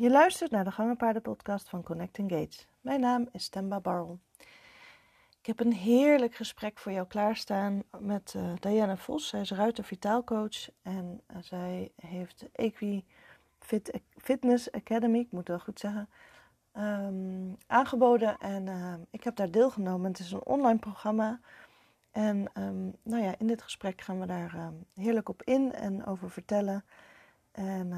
Je luistert naar de Gangenpaarden-podcast van Connect Engage. Mijn naam is Temba Barrel. Ik heb een heerlijk gesprek voor jou klaarstaan met uh, Diana Vos. Zij is ruiter vitaalcoach en uh, zij heeft Equi Fit Fitness Academy, ik moet wel goed zeggen, um, aangeboden. En uh, ik heb daar deelgenomen. Het is een online programma. En um, nou ja, in dit gesprek gaan we daar heerlijk op in en over vertellen. En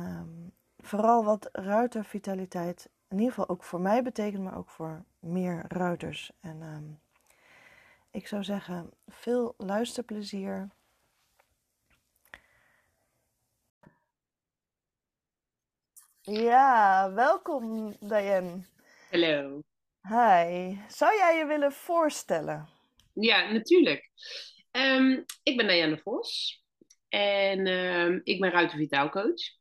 vooral wat ruitervitaliteit in ieder geval ook voor mij betekent, maar ook voor meer ruiters. En um, ik zou zeggen, veel luisterplezier. Ja, welkom Diane. Hallo. Hi. Zou jij je willen voorstellen? Ja, natuurlijk. Um, ik ben Diane Vos en um, ik ben ruitervitaalcoach.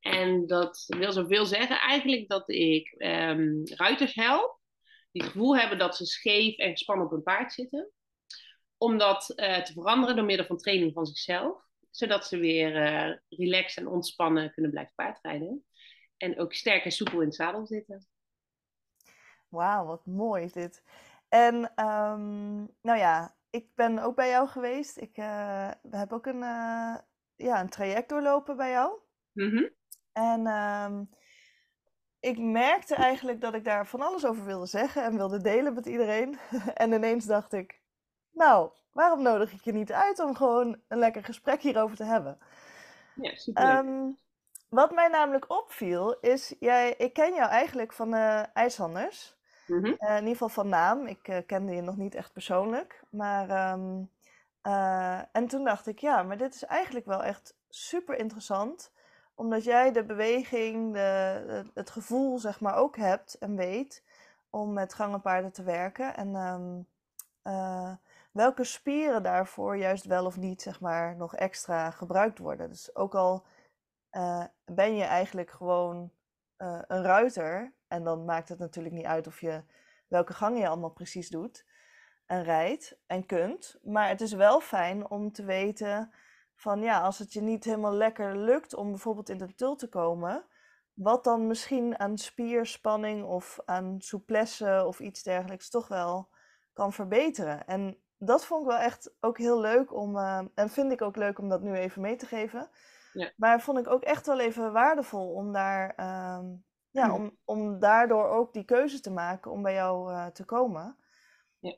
En dat wil zoveel zeggen eigenlijk dat ik um, ruiters help die het gevoel hebben dat ze scheef en gespannen op een paard zitten. Om dat uh, te veranderen door middel van training van zichzelf. Zodat ze weer uh, relaxed en ontspannen kunnen blijven paardrijden. En ook sterk en soepel in het zadel zitten. Wauw, wat mooi is dit. En um, nou ja, ik ben ook bij jou geweest. Ik uh, heb ook een, ja, een traject doorlopen bij jou. Mm -hmm. En um, ik merkte eigenlijk dat ik daar van alles over wilde zeggen en wilde delen met iedereen. en ineens dacht ik, nou, waarom nodig ik je niet uit om gewoon een lekker gesprek hierover te hebben? Ja, super. Um, wat mij namelijk opviel is, jij, ik ken jou eigenlijk van uh, IJslanders. Mm -hmm. uh, in ieder geval van naam. Ik uh, kende je nog niet echt persoonlijk. Maar, um, en toen dacht ik, ja, maar dit is eigenlijk wel echt super interessant omdat jij de beweging, de, het gevoel zeg maar ook hebt en weet om met gangenpaarden te werken. En um, uh, welke spieren daarvoor juist wel of niet zeg maar nog extra gebruikt worden. Dus ook al uh, ben je eigenlijk gewoon uh, een ruiter. En dan maakt het natuurlijk niet uit of je welke gang je allemaal precies doet en rijdt en kunt. Maar het is wel fijn om te weten van ja, als het je niet helemaal lekker lukt om bijvoorbeeld in de tul te komen, wat dan misschien aan spierspanning of aan souplesse of iets dergelijks toch wel kan verbeteren. En dat vond ik wel echt ook heel leuk om, uh, en vind ik ook leuk om dat nu even mee te geven. Ja. Maar vond ik ook echt wel even waardevol om daar, uh, ja, om, om daardoor ook die keuze te maken om bij jou uh, te komen. Ja.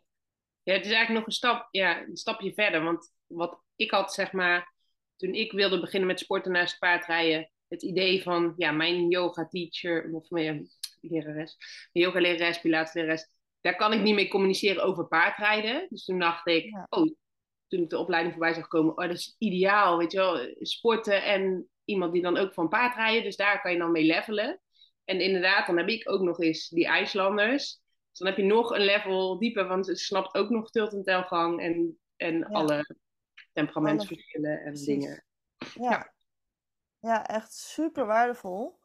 ja, het is eigenlijk nog een, stap, ja, een stapje verder. Want wat ik had, zeg maar, toen ik wilde beginnen met sporten naast paardrijden, het idee van, ja, mijn yoga teacher, of mijn lerares, mijn yoga lerares, pilates lerares, daar kan ik niet mee communiceren over paardrijden. Dus toen dacht ik, ja. oh, toen ik de opleiding voorbij zag komen, oh, dat is ideaal, weet je wel, sporten en iemand die dan ook van paardrijden, dus daar kan je dan mee levelen. En inderdaad, dan heb ik ook nog eens die IJslanders. Dus dan heb je nog een level dieper, want ze snapt ook nog tilt en telgang en, en ja. alle temperamentsverschillen en dingen. Ja. ja. Ja. echt super waardevol.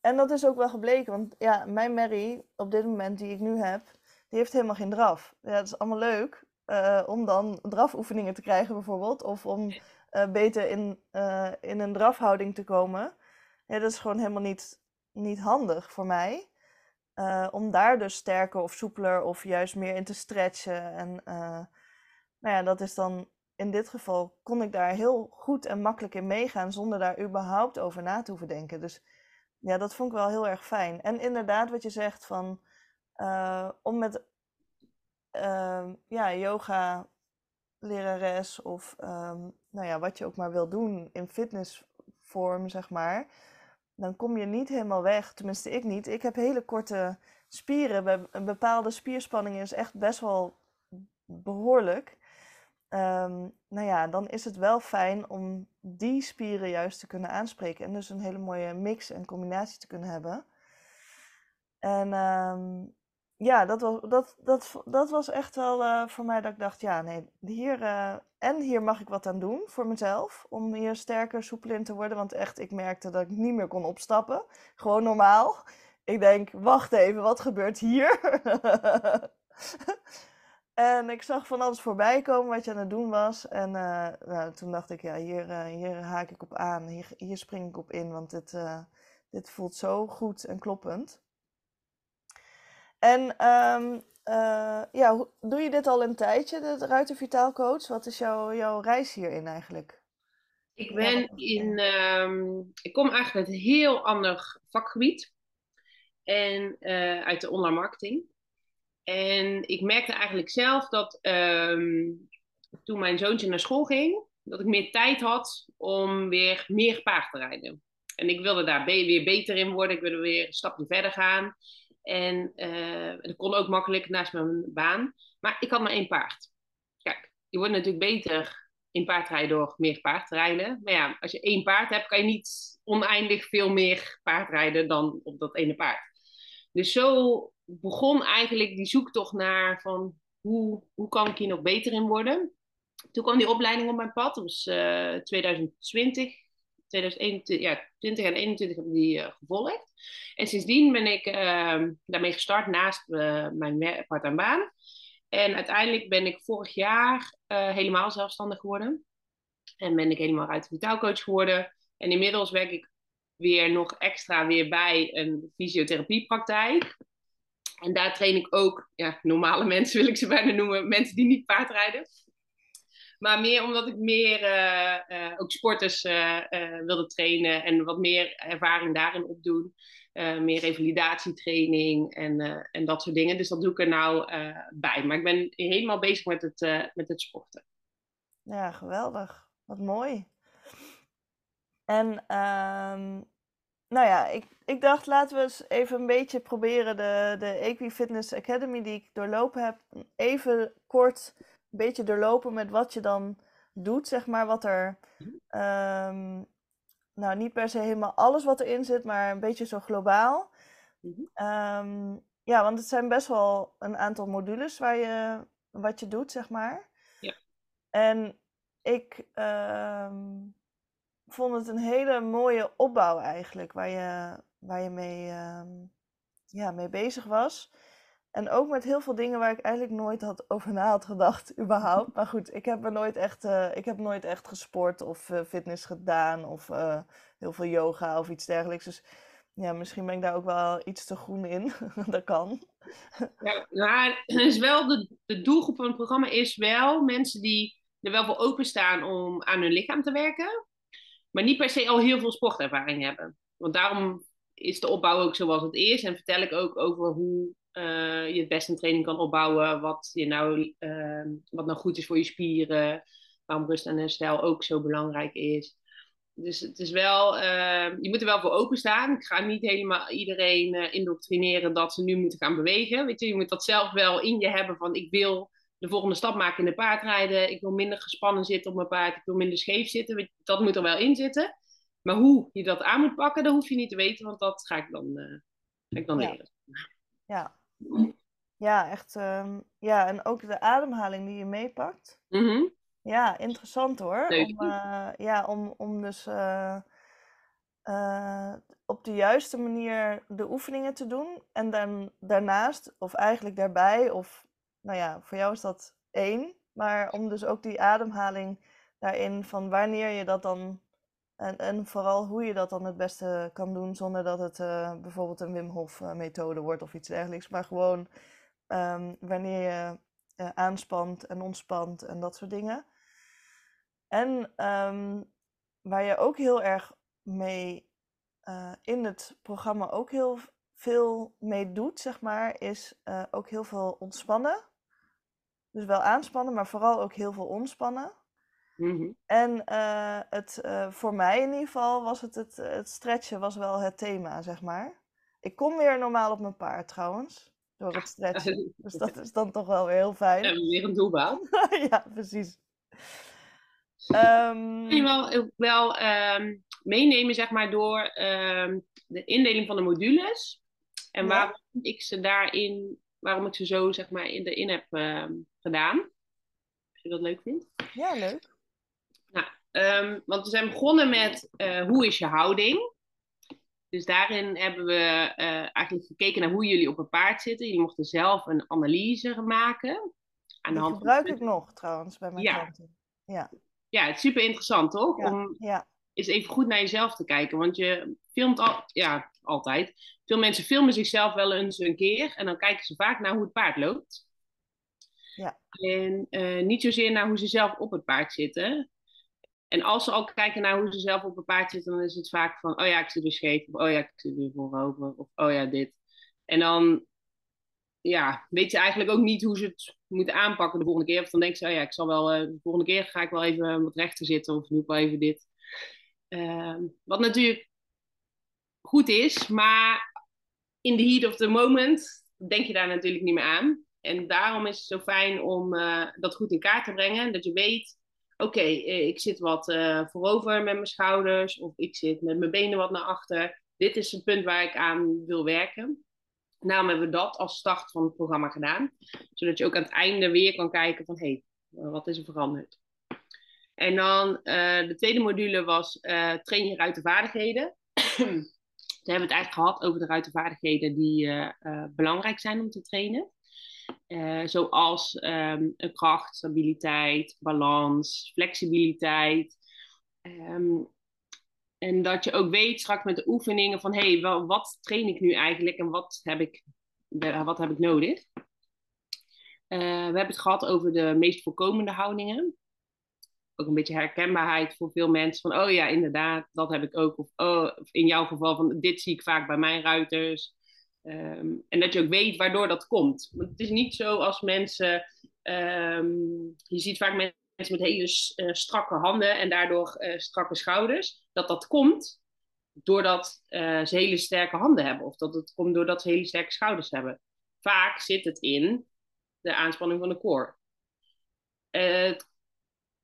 En dat is ook wel gebleken, want ja, mijn Mary op dit moment die ik nu heb, die heeft helemaal geen draf. Ja, dat is allemaal leuk uh, om dan drafoefeningen te krijgen bijvoorbeeld, of om uh, beter in, uh, in een drafhouding te komen. Ja, dat is gewoon helemaal niet, niet handig voor mij. om daar dus sterker of soepeler of juist meer in te stretchen. En nou ja, dat is dan in dit geval kon ik daar heel goed en makkelijk in meegaan zonder daar überhaupt over na te hoeven denken. Dus ja, dat vond ik wel heel erg fijn. En inderdaad, wat je zegt van uh, om met uh, ja, yoga lerares of um, nou ja, wat je ook maar wil doen in fitnessvorm, zeg maar, dan kom je niet helemaal weg. Tenminste, ik niet. Ik heb hele korte spieren. Een bepaalde spierspanning is echt best wel behoorlijk. Um, nou ja, dan is het wel fijn om die spieren juist te kunnen aanspreken. En dus een hele mooie mix en combinatie te kunnen hebben. En um, ja, dat was, dat, dat, dat was echt wel uh, voor mij dat ik dacht, ja, nee, hier, uh, en hier mag ik wat aan doen voor mezelf. Om hier sterker, soepel in te worden. Want echt, ik merkte dat ik niet meer kon opstappen. Gewoon normaal. Ik denk, wacht even, wat gebeurt hier? En ik zag van alles voorbij komen wat je aan het doen was. En uh, nou, toen dacht ik, ja, hier, uh, hier haak ik op aan. Hier, hier spring ik op in, want dit, uh, dit voelt zo goed en kloppend. En ehm, eh, ja, doe je dit al een tijdje, de Ruiter Vitaal Coach? Wat is jouw, jouw reis hierin eigenlijk? Ik ben in, ehm, ik kom eigenlijk uit een heel ander vakgebied. En uit de online marketing. En ik merkte eigenlijk zelf dat ehm, toen mijn zoontje naar school ging, dat ik meer tijd had om weer meer paard te rijden. En ik wilde daar weer beter in worden. Ik wilde weer een stapje verder gaan. En uh, dat kon ook makkelijk naast mijn baan. Maar ik had maar één paard. Kijk, je wordt natuurlijk beter in paardrijden door meer paard te rijden. Maar ja, als je één paard hebt, kan je niet oneindig veel meer paardrijden dan op dat ene paard. Dus zo begon eigenlijk die zoektocht naar van hoe, hoe kan ik hier nog beter in worden. Toen kwam die opleiding op mijn pad. Dat was uh, 2020. 2021, ja, 20 en 21 heb ik die uh, gevolgd. En sindsdien ben ik uh, daarmee gestart naast uh, mijn part-time baan. En uiteindelijk ben ik vorig jaar helemaal zelfstandig geworden. En ben ik helemaal uit de vitaalcoach geworden. En inmiddels werk ik weer nog extra weer bij een fysiotherapiepraktijk. En daar train ik ook ja, normale mensen, wil ik ze bijna noemen, mensen die niet paardrijden. Maar meer omdat ik meer uh, uh, ook sporters uh, wilde trainen en wat meer ervaring daarin opdoen. meer revalidatietraining en, en dat soort dingen. Dus dat doe ik er nou bij. Maar ik ben helemaal bezig met het, met het sporten. Ja, geweldig. Wat mooi. En um, nou ja, ik, ik dacht laten we eens even een beetje proberen de, de Equi Fitness Academy die ik doorlopen heb, even kort een beetje doorlopen met wat je dan doet, zeg maar, wat er, um, nou niet per se helemaal alles wat erin zit, maar een beetje zo globaal. Um, ja, want het zijn best wel een aantal modules waar je, wat je doet, zeg maar. Ja. En ik um, vond het een hele mooie opbouw eigenlijk, waar je, waar je mee, ja, mee bezig was. En ook met heel veel dingen waar ik eigenlijk nooit had over na had gedacht, überhaupt. Maar goed, ik heb, er nooit, echt, uh, ik heb nooit echt gesport of uh, fitness gedaan of uh, heel veel yoga of iets dergelijks. Dus ja, misschien ben ik daar ook wel iets te groen in. dat kan. Ja, maar is wel de, de doelgroep van het programma is wel mensen die er wel voor openstaan om aan hun lichaam te werken. Maar niet per se al heel veel sportervaring hebben. Want daarom is de opbouw ook zoals het is. En vertel ik ook over hoe uh, je het beste een training kan opbouwen. Wat, je nou, uh, wat nou goed is voor je spieren. Waarom rust en herstel ook zo belangrijk is. Dus het is wel, uh, je moet er wel voor openstaan. Ik ga niet helemaal iedereen indoctrineren dat ze nu moeten gaan bewegen. Weet je, je moet dat zelf wel in je hebben van ik wil de volgende stap maken in de paardrijden. Ik wil minder gespannen zitten op mijn paard. Ik wil minder scheef zitten. Dat moet er wel in zitten. Maar hoe je dat aan moet pakken, dat hoef je niet te weten, want dat ga ik dan, ga ik dan ja. leren. Ja, ja, echt. Um, ja, en ook de ademhaling die je meepakt. Mm -hmm. Ja, interessant hoor. Leuk. Om, uh, ja, om, om dus uh, uh, op de juiste manier de oefeningen te doen. En dan daarnaast, of eigenlijk daarbij, of nou ja, voor jou is dat één. Maar om dus ook die ademhaling daarin van wanneer je dat dan en, en vooral hoe je dat dan het beste kan doen zonder dat het uh, bijvoorbeeld een Wim Hof uh, methode wordt of iets dergelijks. Maar gewoon um, wanneer je uh, aanspant en ontspant en dat soort dingen. En um, waar je ook heel erg mee in het programma ook heel veel mee doet, zeg maar, is ook heel veel ontspannen. Dus wel aanspannen, maar vooral ook heel veel ontspannen. Mm -hmm. En uh, het, uh, voor mij in ieder geval was het, het, het stretchen was wel het thema, zeg maar. Ik kom weer normaal op mijn paard trouwens, door het stretchen. dus dat is dan toch wel weer heel fijn. En weer een doelbaan. ja, precies. Um... Kun je wel, wel um, meenemen, zeg maar, door um, de indeling van de modules. En ja. waarom ik ze daarin, waarom ik ze zo, zeg maar, in, erin heb gedaan. Als je dat leuk vindt. Ja, leuk. Nou, um, want we zijn begonnen met uh, hoe is je houding? Dus daarin hebben we uh, eigenlijk gekeken naar hoe jullie op een paard zitten. Jullie mochten zelf een analyse maken. Aan de hand gebruik ik nog trouwens bij mijn ja. klanten. Ja. ja, het is super interessant toch? Ja. Om ja. eens even goed naar jezelf te kijken. Want je, filmt al, ja, altijd. Veel mensen filmen zichzelf wel eens een keer en dan kijken ze vaak naar hoe het paard loopt. Ja. En uh, niet zozeer naar hoe ze zelf op het paard zitten. En als ze al kijken naar hoe ze zelf op het paard zitten, dan is het vaak van, oh ja, ik zit weer scheef. Of oh ja, ik zit weer voorover. Of oh ja, dit. En dan ja, weet ze eigenlijk ook niet hoe ze het moeten aanpakken de volgende keer. Of dan denken ze, oh ja, ik zal wel, uh, de volgende keer ga ik wel even wat rechter zitten. Of doe ik wel even dit. Uh, wat natuurlijk goed is, maar in the heat of the moment denk je daar natuurlijk niet meer aan. En daarom is het zo fijn om uh, dat goed in kaart te brengen. Dat je weet, oké, okay, ik zit wat uh, voorover met mijn schouders. Of ik zit met mijn benen wat naar achter. Dit is het punt waar ik aan wil werken. Daarom hebben we dat als start van het programma gedaan. Zodat je ook aan het einde weer kan kijken van, hé, hey, wat is er veranderd? En dan de tweede module was train je ruitenvaardigheden. We hebben het eigenlijk gehad over de ruitenvaardigheden die uh, belangrijk zijn om te trainen. zoals um, een kracht, stabiliteit, balans, flexibiliteit. Um, en dat je ook weet straks met de oefeningen van hé, hey, wat train ik nu eigenlijk en wat heb ik, wat heb ik nodig? We hebben het gehad over de meest voorkomende houdingen. Ook een beetje herkenbaarheid voor veel mensen van oh ja, inderdaad, dat heb ik ook. Of oh, in jouw geval van dit zie ik vaak bij mijn ruiters. Um, en dat je ook weet waardoor dat komt. Want het is niet zo als mensen. Um, je ziet vaak mensen met hele uh, strakke handen en daardoor uh, strakke schouders, dat dat komt doordat uh, ze hele sterke handen hebben. Of dat het komt doordat ze hele sterke schouders hebben. Vaak zit het in de aanspanning van de core.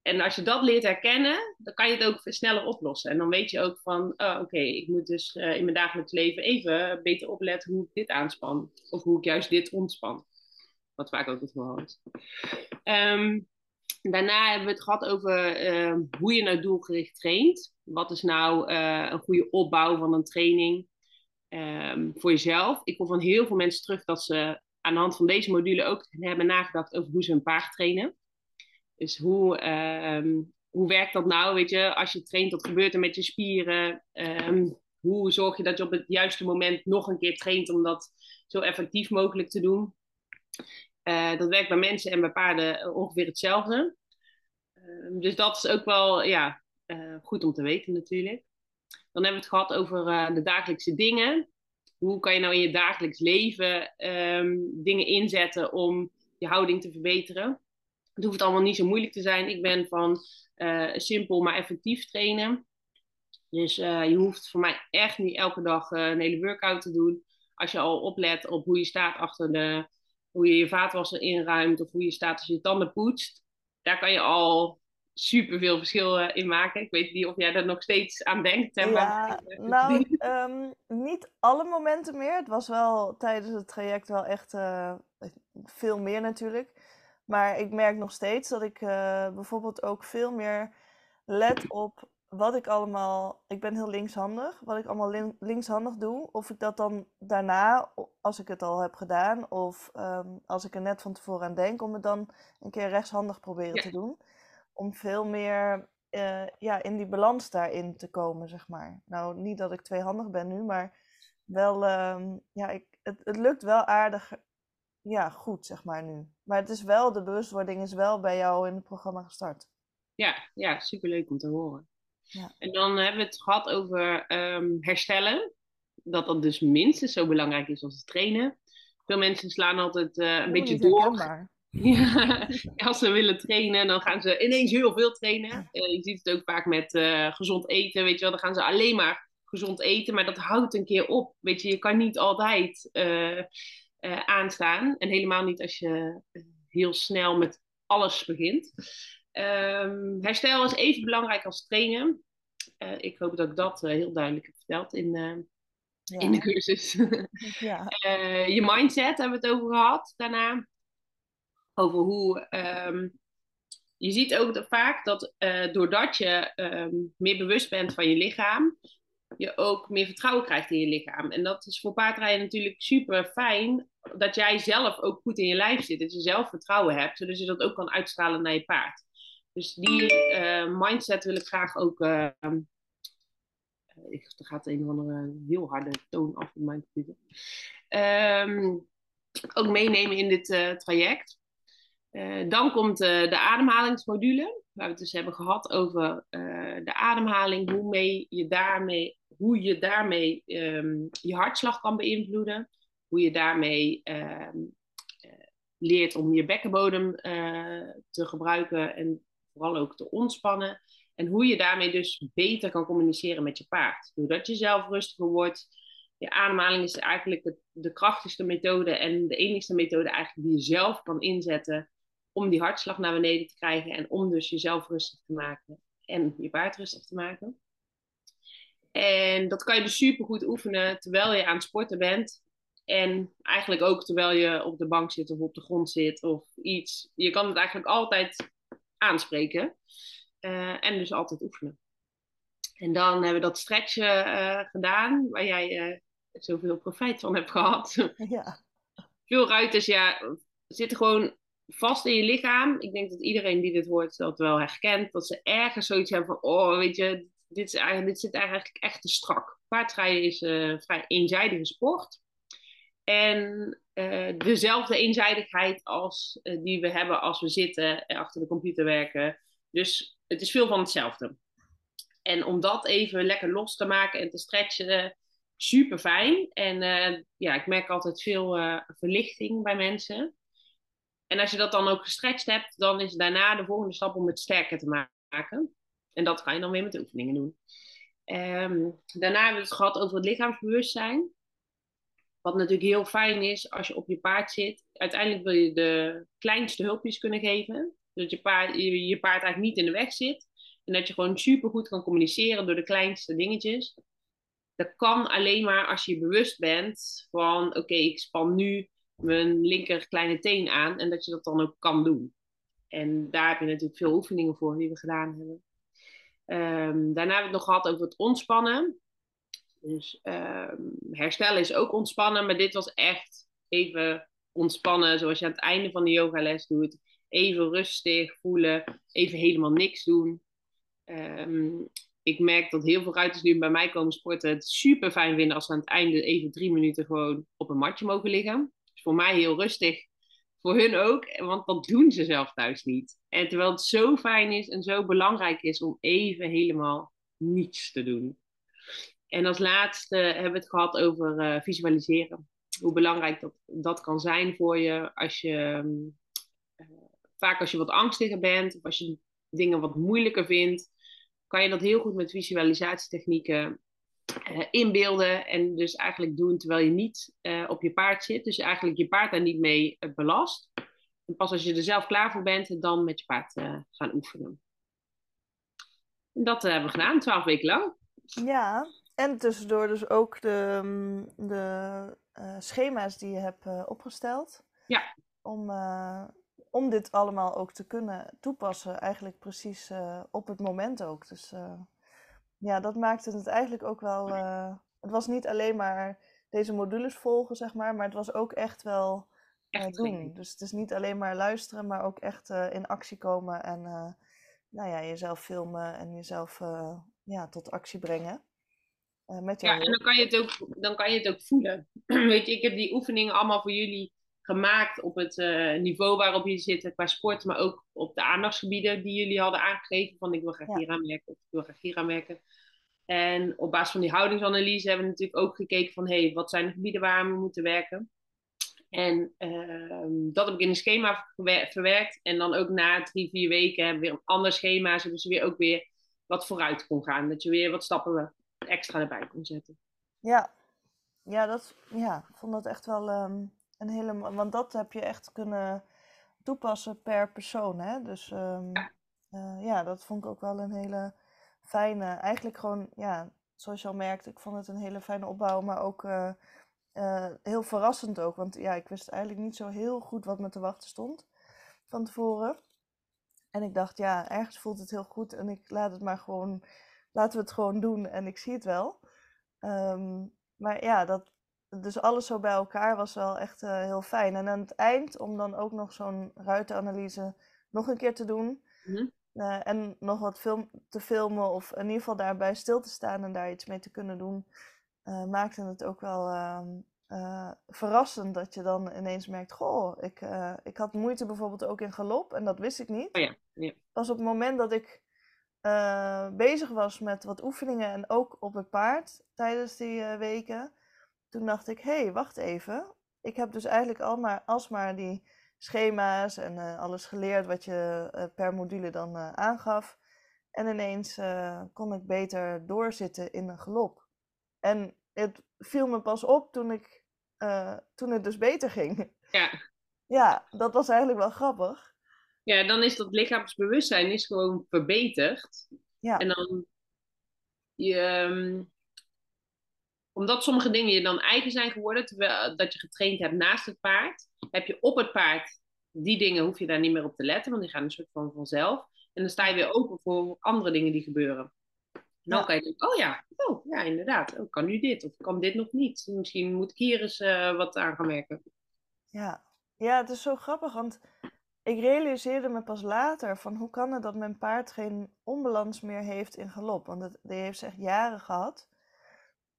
En als je dat leert herkennen, dan kan je het ook sneller oplossen. En dan weet je ook van, oh, oké, ik moet dus in mijn dagelijks leven even beter opletten hoe ik dit aanspan. Of hoe ik juist dit ontspan. Wat vaak ook het geval is. Um, Daarna hebben we het gehad over uh, hoe je nou doelgericht traint. Wat is nou uh, een goede opbouw van een training um, voor jezelf? Ik hoor van heel veel mensen terug dat ze aan de hand van deze module ook hebben nagedacht over hoe ze een paard trainen. Dus hoe, uh, hoe werkt dat nou? Weet je, als je traint, wat gebeurt er met je spieren? Um, hoe zorg je dat je op het juiste moment nog een keer traint om dat zo effectief mogelijk te doen? Uh, dat werkt bij mensen en bij paarden ongeveer hetzelfde. Uh, dus dat is ook wel ja, uh, goed om te weten natuurlijk. Dan hebben we het gehad over de dagelijkse dingen. Hoe kan je nou in je dagelijks leven dingen inzetten om je houding te verbeteren? Het hoeft allemaal niet zo moeilijk te zijn. Ik ben van simpel maar effectief trainen. Dus je hoeft voor mij echt niet elke dag een hele workout te doen. Als je al oplet op hoe je staat achter de hoe je je vaatwasser inruimt of hoe je staat als je tanden poetst. Daar kan je al super veel verschil in maken. Ik weet niet of jij er nog steeds aan denkt. Hè, ja, nou, um, niet alle momenten meer. Het was wel tijdens het traject wel echt veel meer natuurlijk. Maar ik merk nog steeds dat ik uh, bijvoorbeeld ook veel meer let op wat ik allemaal, ik ben heel linkshandig, wat ik allemaal linkshandig doe, of ik dat dan daarna, als ik het al heb gedaan, of um, als ik er net van tevoren aan denk, om het dan een keer rechtshandig proberen te doen. Om veel meer uh, ja, in die balans daarin te komen, zeg maar. Nou, niet dat ik tweehandig ben nu, maar wel, um, ja, ik, het, het lukt wel aardig, ja, goed, zeg maar nu. Maar het is wel, de bewustwording is wel bij jou in het programma gestart. Ja, ja superleuk om te horen. Ja. En dan hebben we het gehad over um, herstellen. Dat dat dus minstens zo belangrijk is als het trainen. Veel mensen slaan altijd uh, een beetje door. Ja, als ze willen trainen, dan gaan ze ineens heel veel trainen. Uh, je ziet het ook vaak met uh, gezond eten, weet je wel. Dan gaan ze alleen maar gezond eten, maar dat houdt een keer op. Weet je, je kan niet altijd aanstaan. En helemaal niet als je heel snel met alles begint. Um, herstel is even belangrijk als trainen. Uh, ik hoop dat ik dat uh, heel duidelijk heb verteld in, ja. in de cursus. ja. je mindset hebben we het over gehad daarna. Over hoe. Um, je ziet ook vaak dat doordat je um, meer bewust bent van je lichaam, je ook meer vertrouwen krijgt in je lichaam. En dat is voor paardrijden natuurlijk super fijn. Dat jij zelf ook goed in je lijf zit. Dat je zelf vertrouwen hebt, zodat je dat ook kan uitstralen naar je paard. Dus die uh, mindset wil ik graag ook uh, ik, er gaat een of andere heel harde toon af op mijn computer. Ehm, ook meenemen in dit uh, traject. Uh, dan komt de ademhalingsmodule, waar we het dus hebben gehad over de ademhaling, hoe, mee je daarmee, hoe je daarmee um, je hartslag kan beïnvloeden, hoe je daarmee um, leert om je bekkenbodem te gebruiken en vooral ook te ontspannen. En hoe je daarmee dus beter kan communiceren met je paard. Doordat je zelf rustiger wordt. Je ademhaling is eigenlijk de krachtigste methode en de enigste methode eigenlijk die je zelf kan inzetten om die hartslag naar beneden te krijgen en om dus jezelf rustig te maken en je paard rustig te maken. En dat kan je dus super goed oefenen terwijl je aan het sporten bent. En eigenlijk ook terwijl je op de bank zit of op de grond zit of iets. Je kan het eigenlijk altijd aanspreken. Uh, en dus altijd oefenen. En dan hebben we dat stretchen uh, gedaan, waar jij uh, zoveel profijt van hebt gehad. Ja. Veel ruiters ja, zitten gewoon vast in je lichaam. Ik denk dat iedereen die dit hoort dat wel herkent. Dat ze ergens zoiets hebben van, oh weet je, dit, is eigenlijk, dit zit eigenlijk echt te strak. Paardrijden is een vrij eenzijdige sport. En dezelfde eenzijdigheid als die we hebben als we zitten en achter de computer werken. Dus het is veel van hetzelfde. En om dat even lekker los te maken en te stretchen, super fijn. En ja, ik merk altijd veel verlichting bij mensen. En als je dat dan ook gestretched hebt, dan is daarna de volgende stap om het sterker te maken. En dat kan je dan weer met oefeningen doen. Um, daarna hebben we het gehad over het lichaamsbewustzijn. Wat natuurlijk heel fijn is als je op je paard zit. Uiteindelijk wil je de kleinste hulpjes kunnen geven. Dat je paard, je, paard eigenlijk niet in de weg zit. En dat je gewoon super goed kan communiceren door de kleinste dingetjes. Dat kan alleen maar als je bewust bent van: oké, ik span nu mijn linker kleine teen aan. En dat je dat dan ook kan doen. En daar heb je natuurlijk veel oefeningen voor die we gedaan hebben. Um, daarna hebben we het nog gehad over het ontspannen. Dus um, herstellen is ook ontspannen, maar dit was echt even ontspannen, zoals je aan het einde van de yogales doet even rustig voelen, even helemaal niks doen. Um, ik merk dat heel veel ruiters nu bij mij komen sporten het super fijn vinden als ze aan het einde even drie minuten gewoon op een matje mogen liggen. Dus voor mij heel rustig, voor hun ook, want dat doen ze zelf thuis niet. En terwijl het zo fijn is en zo belangrijk is om even helemaal niets te doen. En als laatste hebben we het gehad over uh, visualiseren. Hoe belangrijk dat, dat kan zijn voor je als je um, vaak als je wat angstiger bent of als je dingen wat moeilijker vindt, kan je dat heel goed met visualisatietechnieken uh, inbeelden en dus eigenlijk doen terwijl je niet uh, op je paard zit. Dus eigenlijk je paard daar niet mee uh, belast. En pas als je er zelf klaar voor bent, dan met je paard gaan oefenen. En dat hebben we gedaan, twaalf weken lang. Ja, en tussendoor dus ook de, mm, de schema's die je hebt opgesteld. Ja. Om om dit allemaal ook te kunnen toepassen, eigenlijk precies op het moment ook. Dus ja, dat maakte het eigenlijk ook wel. Uh, het was niet alleen maar deze modules volgen, zeg maar, maar het was ook echt wel echt doen. Dus het is niet alleen maar luisteren, maar ook echt in actie komen en nou ja, jezelf filmen en jezelf ja, tot actie brengen. met ja, en dan kan, je het ook, dan kan je het ook voelen. Weet je, ik heb die oefeningen allemaal voor jullie gemaakt op het uh, niveau waarop je zit qua sport, maar ook op de aandachtsgebieden die jullie hadden aangegeven. Van ik wil graag hier aan werken, of ik wil graag hier aan werken. En op basis van die houdingsanalyse hebben we natuurlijk ook gekeken van hey, wat zijn de gebieden waar we moeten werken. En uh, dat heb ik in een schema verwerkt. En dan ook na drie, vier weken hebben we weer een ander schema, zodat ze weer ook weer wat vooruit kon gaan. Dat je weer wat stappen extra erbij kon zetten. Ja, ja, dat, ja ik vond dat echt wel um, een hele, want dat heb je echt kunnen toepassen per persoon. Hè? Dus um, ja. Uh, ja, dat vond ik ook wel een hele fijne. Eigenlijk gewoon, ja, zoals je al merkt, ik vond het een hele fijne opbouw, maar ook uh, uh, heel verrassend ook. Want ja, ik wist eigenlijk niet zo heel goed wat me te wachten stond van tevoren. En ik dacht, ja, ergens voelt het heel goed en ik laat het maar gewoon, laten we het gewoon doen en ik zie het wel. Um, maar ja, dat, dus alles zo bij elkaar was wel echt uh, heel fijn. En aan het eind, om dan ook nog zo'n ruitenanalyse nog een keer te doen, mm -hmm. eh, en nog wat film te filmen of in ieder geval daarbij stil te staan en daar iets mee te kunnen doen, uh, maakte het ook wel ehm, verrassend dat je dan ineens merkt, goh, ik, ik had moeite bijvoorbeeld ook in galop en dat wist ik niet. Oh ja, ja. Pas op het moment dat ik bezig was met wat oefeningen en ook op het paard tijdens die weken, toen dacht ik, hé, hey, wacht even. Ik heb dus eigenlijk al maar, alsmaar die schema's en alles geleerd wat je per module dan aangaf. En ineens kon ik beter doorzitten in een galop. En het viel me pas op toen ik toen het dus beter ging. Ja. Ja, dat was eigenlijk wel grappig. Ja, dan is dat lichaamsbewustzijn is gewoon verbeterd. Ja. En dan, je, um, omdat sommige dingen je dan eigen zijn geworden, terwijl dat je getraind hebt naast het paard, heb je op het paard die dingen, hoef je daar niet meer op te letten, want die gaan een soort van vanzelf. En dan sta je weer open voor andere dingen die gebeuren. Dan ja. kan je denken, oh ja, oh ja, inderdaad. Oh, kan nu dit of kan dit nog niet? Misschien moet ik hier eens uh, wat aan gaan werken. Ja. ja, het is zo grappig, want ik realiseerde me pas later van hoe kan het dat mijn paard geen onbalans meer heeft in galop? Want het, die heeft ze echt jaren gehad.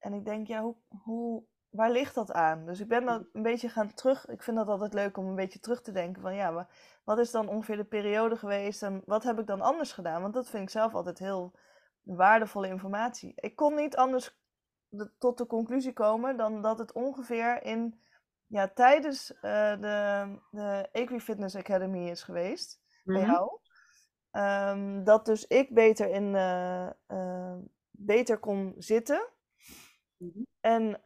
En ik denk, ja, hoe, hoe, waar ligt dat aan? Dus ik ben dan een beetje gaan terug. Ik vind dat altijd leuk om een beetje terug te denken van ja, maar wat is dan ongeveer de periode geweest en wat heb ik dan anders gedaan? Want dat vind ik zelf altijd heel waardevolle informatie. Ik kon niet anders tot de conclusie komen dan dat het ongeveer in, ja, tijdens uh, de, de Equifitness Academy is geweest mm -hmm. bij jou. Um, dat dus ik beter, in, uh, uh, beter kon zitten. Mm -hmm. En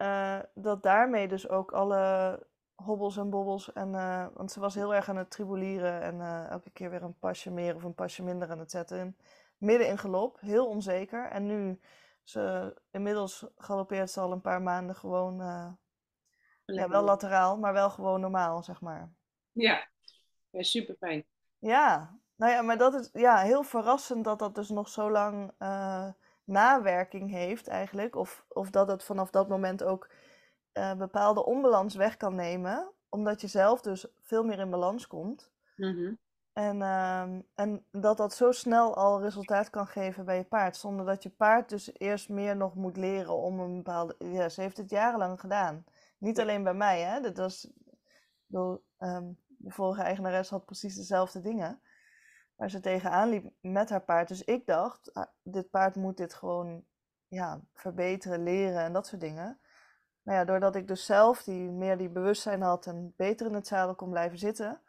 dat daarmee dus ook alle hobbels en bobbels. En, want ze was heel erg aan het tribuleren en elke keer weer een pasje meer of een pasje minder aan het zetten midden in galop, heel onzeker. En nu, ze, inmiddels galoppeert ze al een paar maanden gewoon, ja, wel lateraal, maar wel gewoon normaal, zeg maar. Ja, ja super fijn. Ja, nou ja, maar dat is ja, heel verrassend dat dat dus nog zo lang nawerking heeft eigenlijk. Of, of dat het vanaf dat moment ook uh, bepaalde onbalans weg kan nemen. Omdat je zelf dus veel meer in balans komt. Mm -hmm. En, uh, en dat dat zo snel al resultaat kan geven bij je paard. Zonder dat je paard dus eerst meer nog moet leren om een bepaalde... Ja, ze heeft het jarenlang gedaan. Niet alleen bij mij, hè. Dat was... Bedoel, um, de vorige eigenares had precies dezelfde dingen. Waar ze tegenaan liep met haar paard. Dus ik dacht, ah, dit paard moet dit gewoon ja, verbeteren, leren en dat soort dingen. Maar ja, doordat ik dus zelf die, meer die bewustzijn had en beter in het zadel kon blijven zitten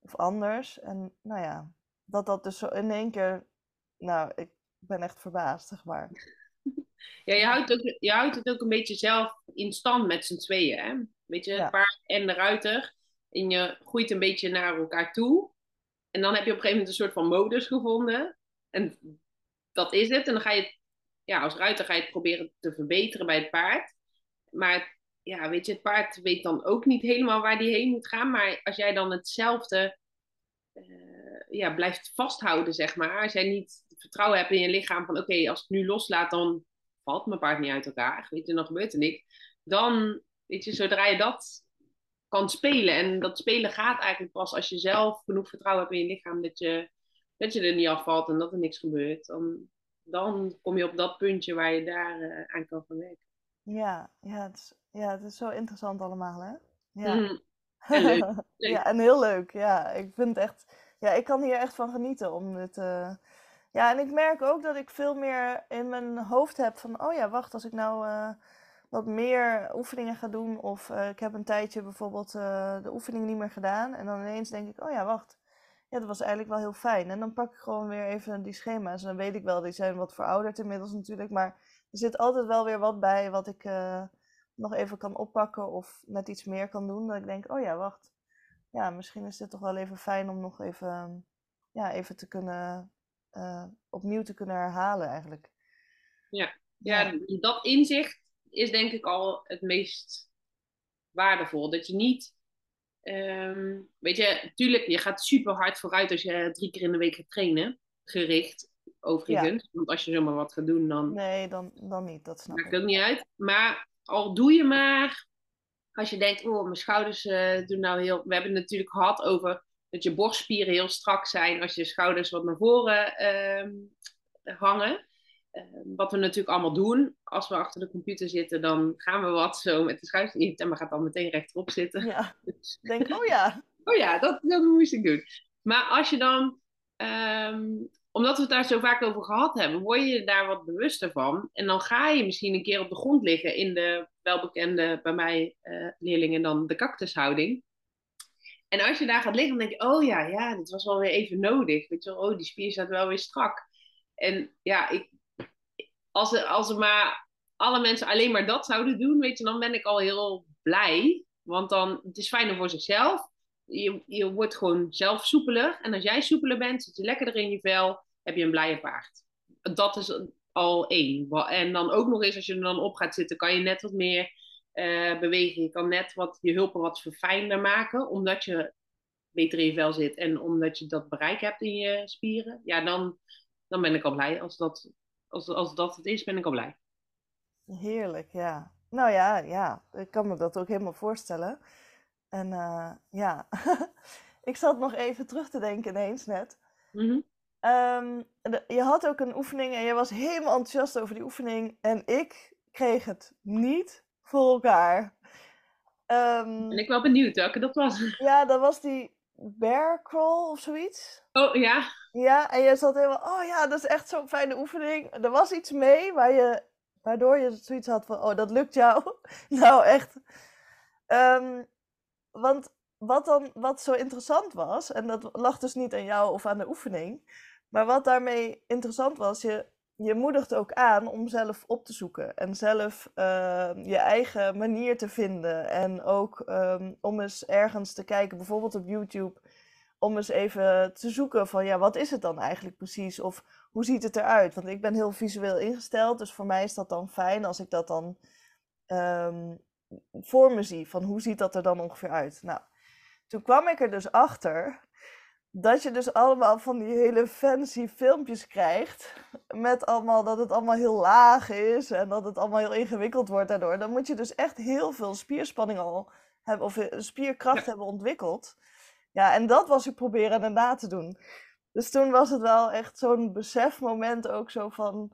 of anders. En nou ja, dat dat dus zo in één keer, nou, ik ben echt verbaasd, zeg maar. Ja, je houdt, ook, je houdt het ook een beetje zelf in stand met z'n tweeën, hè? Weet je, het paard en de ruiter. En je groeit een beetje naar elkaar toe. En dan heb je op een gegeven moment een soort van modus gevonden. En dat is het. En dan ga je, ja, als ruiter ga je het proberen te verbeteren bij het paard. Maar ja, weet je, het paard weet dan ook niet helemaal waar die heen moet gaan. Maar als jij dan hetzelfde uh, ja, blijft vasthouden, zeg maar. Als jij niet vertrouwen hebt in je lichaam van oké, als ik nu loslaat, dan valt mijn paard niet uit elkaar. Weet je, dan gebeurt er niks. Dan, weet je, zodra je dat kan spelen. En dat spelen gaat eigenlijk pas als je zelf genoeg vertrouwen hebt in je lichaam dat je, dat je er niet afvalt en dat er niks gebeurt. Dan, dan kom je op dat puntje waar je daar uh, aan kan gaan werken. Ja, ja het, is, ja, het is zo interessant allemaal, hè? Ja. Mm. En leuk. leuk. ja, en heel leuk. Ja, ik vind echt... Ja, ik kan hier echt van genieten om dit... Uh... Ja, en ik merk ook dat ik veel meer in mijn hoofd heb van... Oh ja, wacht, als ik nou uh, wat meer oefeningen ga doen... Of uh, ik heb een tijdje bijvoorbeeld de oefening niet meer gedaan... En dan ineens denk ik, oh ja, wacht. Ja, dat was eigenlijk wel heel fijn. En dan pak ik gewoon weer even die schema's. En dan weet ik wel, die zijn wat verouderd inmiddels natuurlijk. Maar er zit altijd wel weer wat bij wat ik nog even kan oppakken of net iets meer kan doen. Dat ik denk, oh ja, wacht. Ja, misschien is dit toch wel even fijn om nog even, ja, even te kunnen, opnieuw te kunnen herhalen eigenlijk. Ja. ja, dat inzicht is denk ik al het meest waardevol. Dat je niet, um, weet je, natuurlijk, je gaat super hard vooruit als je drie keer in de week gaat trainen, gericht overigens. Ja. Want als je zomaar wat gaat doen, dan... Nee, dan, dan niet, dat snap maakt ik. ook niet uit. Maar al doe je maar, als je denkt, oh, mijn schouders uh, doen nou heel... We hebben het natuurlijk gehad over dat je borstspieren heel strak zijn als je schouders wat naar voren ehm, hangen. Ehm, wat we natuurlijk allemaal doen. Als we achter de computer zitten, dan gaan we wat zo met de schouders. En we gaat dan meteen rechterop zitten. Ja, dus, denk, oh ja. oh ja, dat, dat moest ik doen. Maar als je dan um, omdat we het daar zo vaak over gehad hebben, word je daar wat bewuster van. En dan ga je misschien een keer op de grond liggen in de welbekende, bij mij uh, leerlingen dan, de cactushouding. En als je daar gaat liggen, dan denk je, oh ja, ja, dit was wel weer even nodig. Weet je wel, oh, die spier staat wel weer strak. En ja, ik, als, als er maar alle mensen alleen maar dat zouden doen, weet je, dan ben ik al heel blij. Want dan, het is fijner voor zichzelf je, je wordt gewoon zelf soepeler. En als jij soepeler bent, zit je lekkerder in je vel, heb je een blije paard. Dat is al één. En dan ook nog eens, als je er dan op gaat zitten, kan je net wat meer uh, bewegen. Je kan net wat, je hulpen wat verfijnder maken, omdat je beter in je vel zit en omdat je dat bereik hebt in je spieren. Ja, dan, dan ben ik al blij. Als dat, als, als dat het is, ben ik al blij. Heerlijk, ja. Nou ja, ja, ik kan me dat ook helemaal voorstellen. En uh, ja, ik zat nog even terug te denken ineens net. Mm um, je had ook een oefening en je was helemaal enthousiast over die oefening. En ik kreeg het niet voor elkaar. Um, ben ik wel benieuwd welke dat was. Ja, dat was die bear crawl of zoiets. Oh ja. Ja, en je zat helemaal, oh ja, dat is echt zo'n fijne oefening. Er was iets mee waar je, waardoor je zoiets had van, oh dat lukt jou. nou echt. Um, want wat dan wat zo interessant was, en dat lag dus niet aan jou of aan de oefening, maar wat daarmee interessant was, je, je moedigt ook aan om zelf op te zoeken en zelf ehm, je eigen manier te vinden. En ook ehm, om eens ergens te kijken, bijvoorbeeld op YouTube, om eens even te zoeken van ja, wat is het dan eigenlijk precies? Of hoe ziet het eruit? Want ik ben heel visueel ingesteld, dus voor mij is dat dan fijn als ik dat dan um, voor me zie. Van hoe ziet dat er dan ongeveer uit? Nou, toen kwam ik er dus achter dat je dus allemaal van die hele fancy filmpjes krijgt. Met allemaal dat het allemaal heel laag is en dat het allemaal heel ingewikkeld wordt daardoor. Dan moet je dus echt heel veel spierspanning al hebben of eh, spierkracht hebben ontwikkeld. Ja, en dat was ik proberen na te doen. Dus toen was het wel echt zo'n besefmoment ook zo van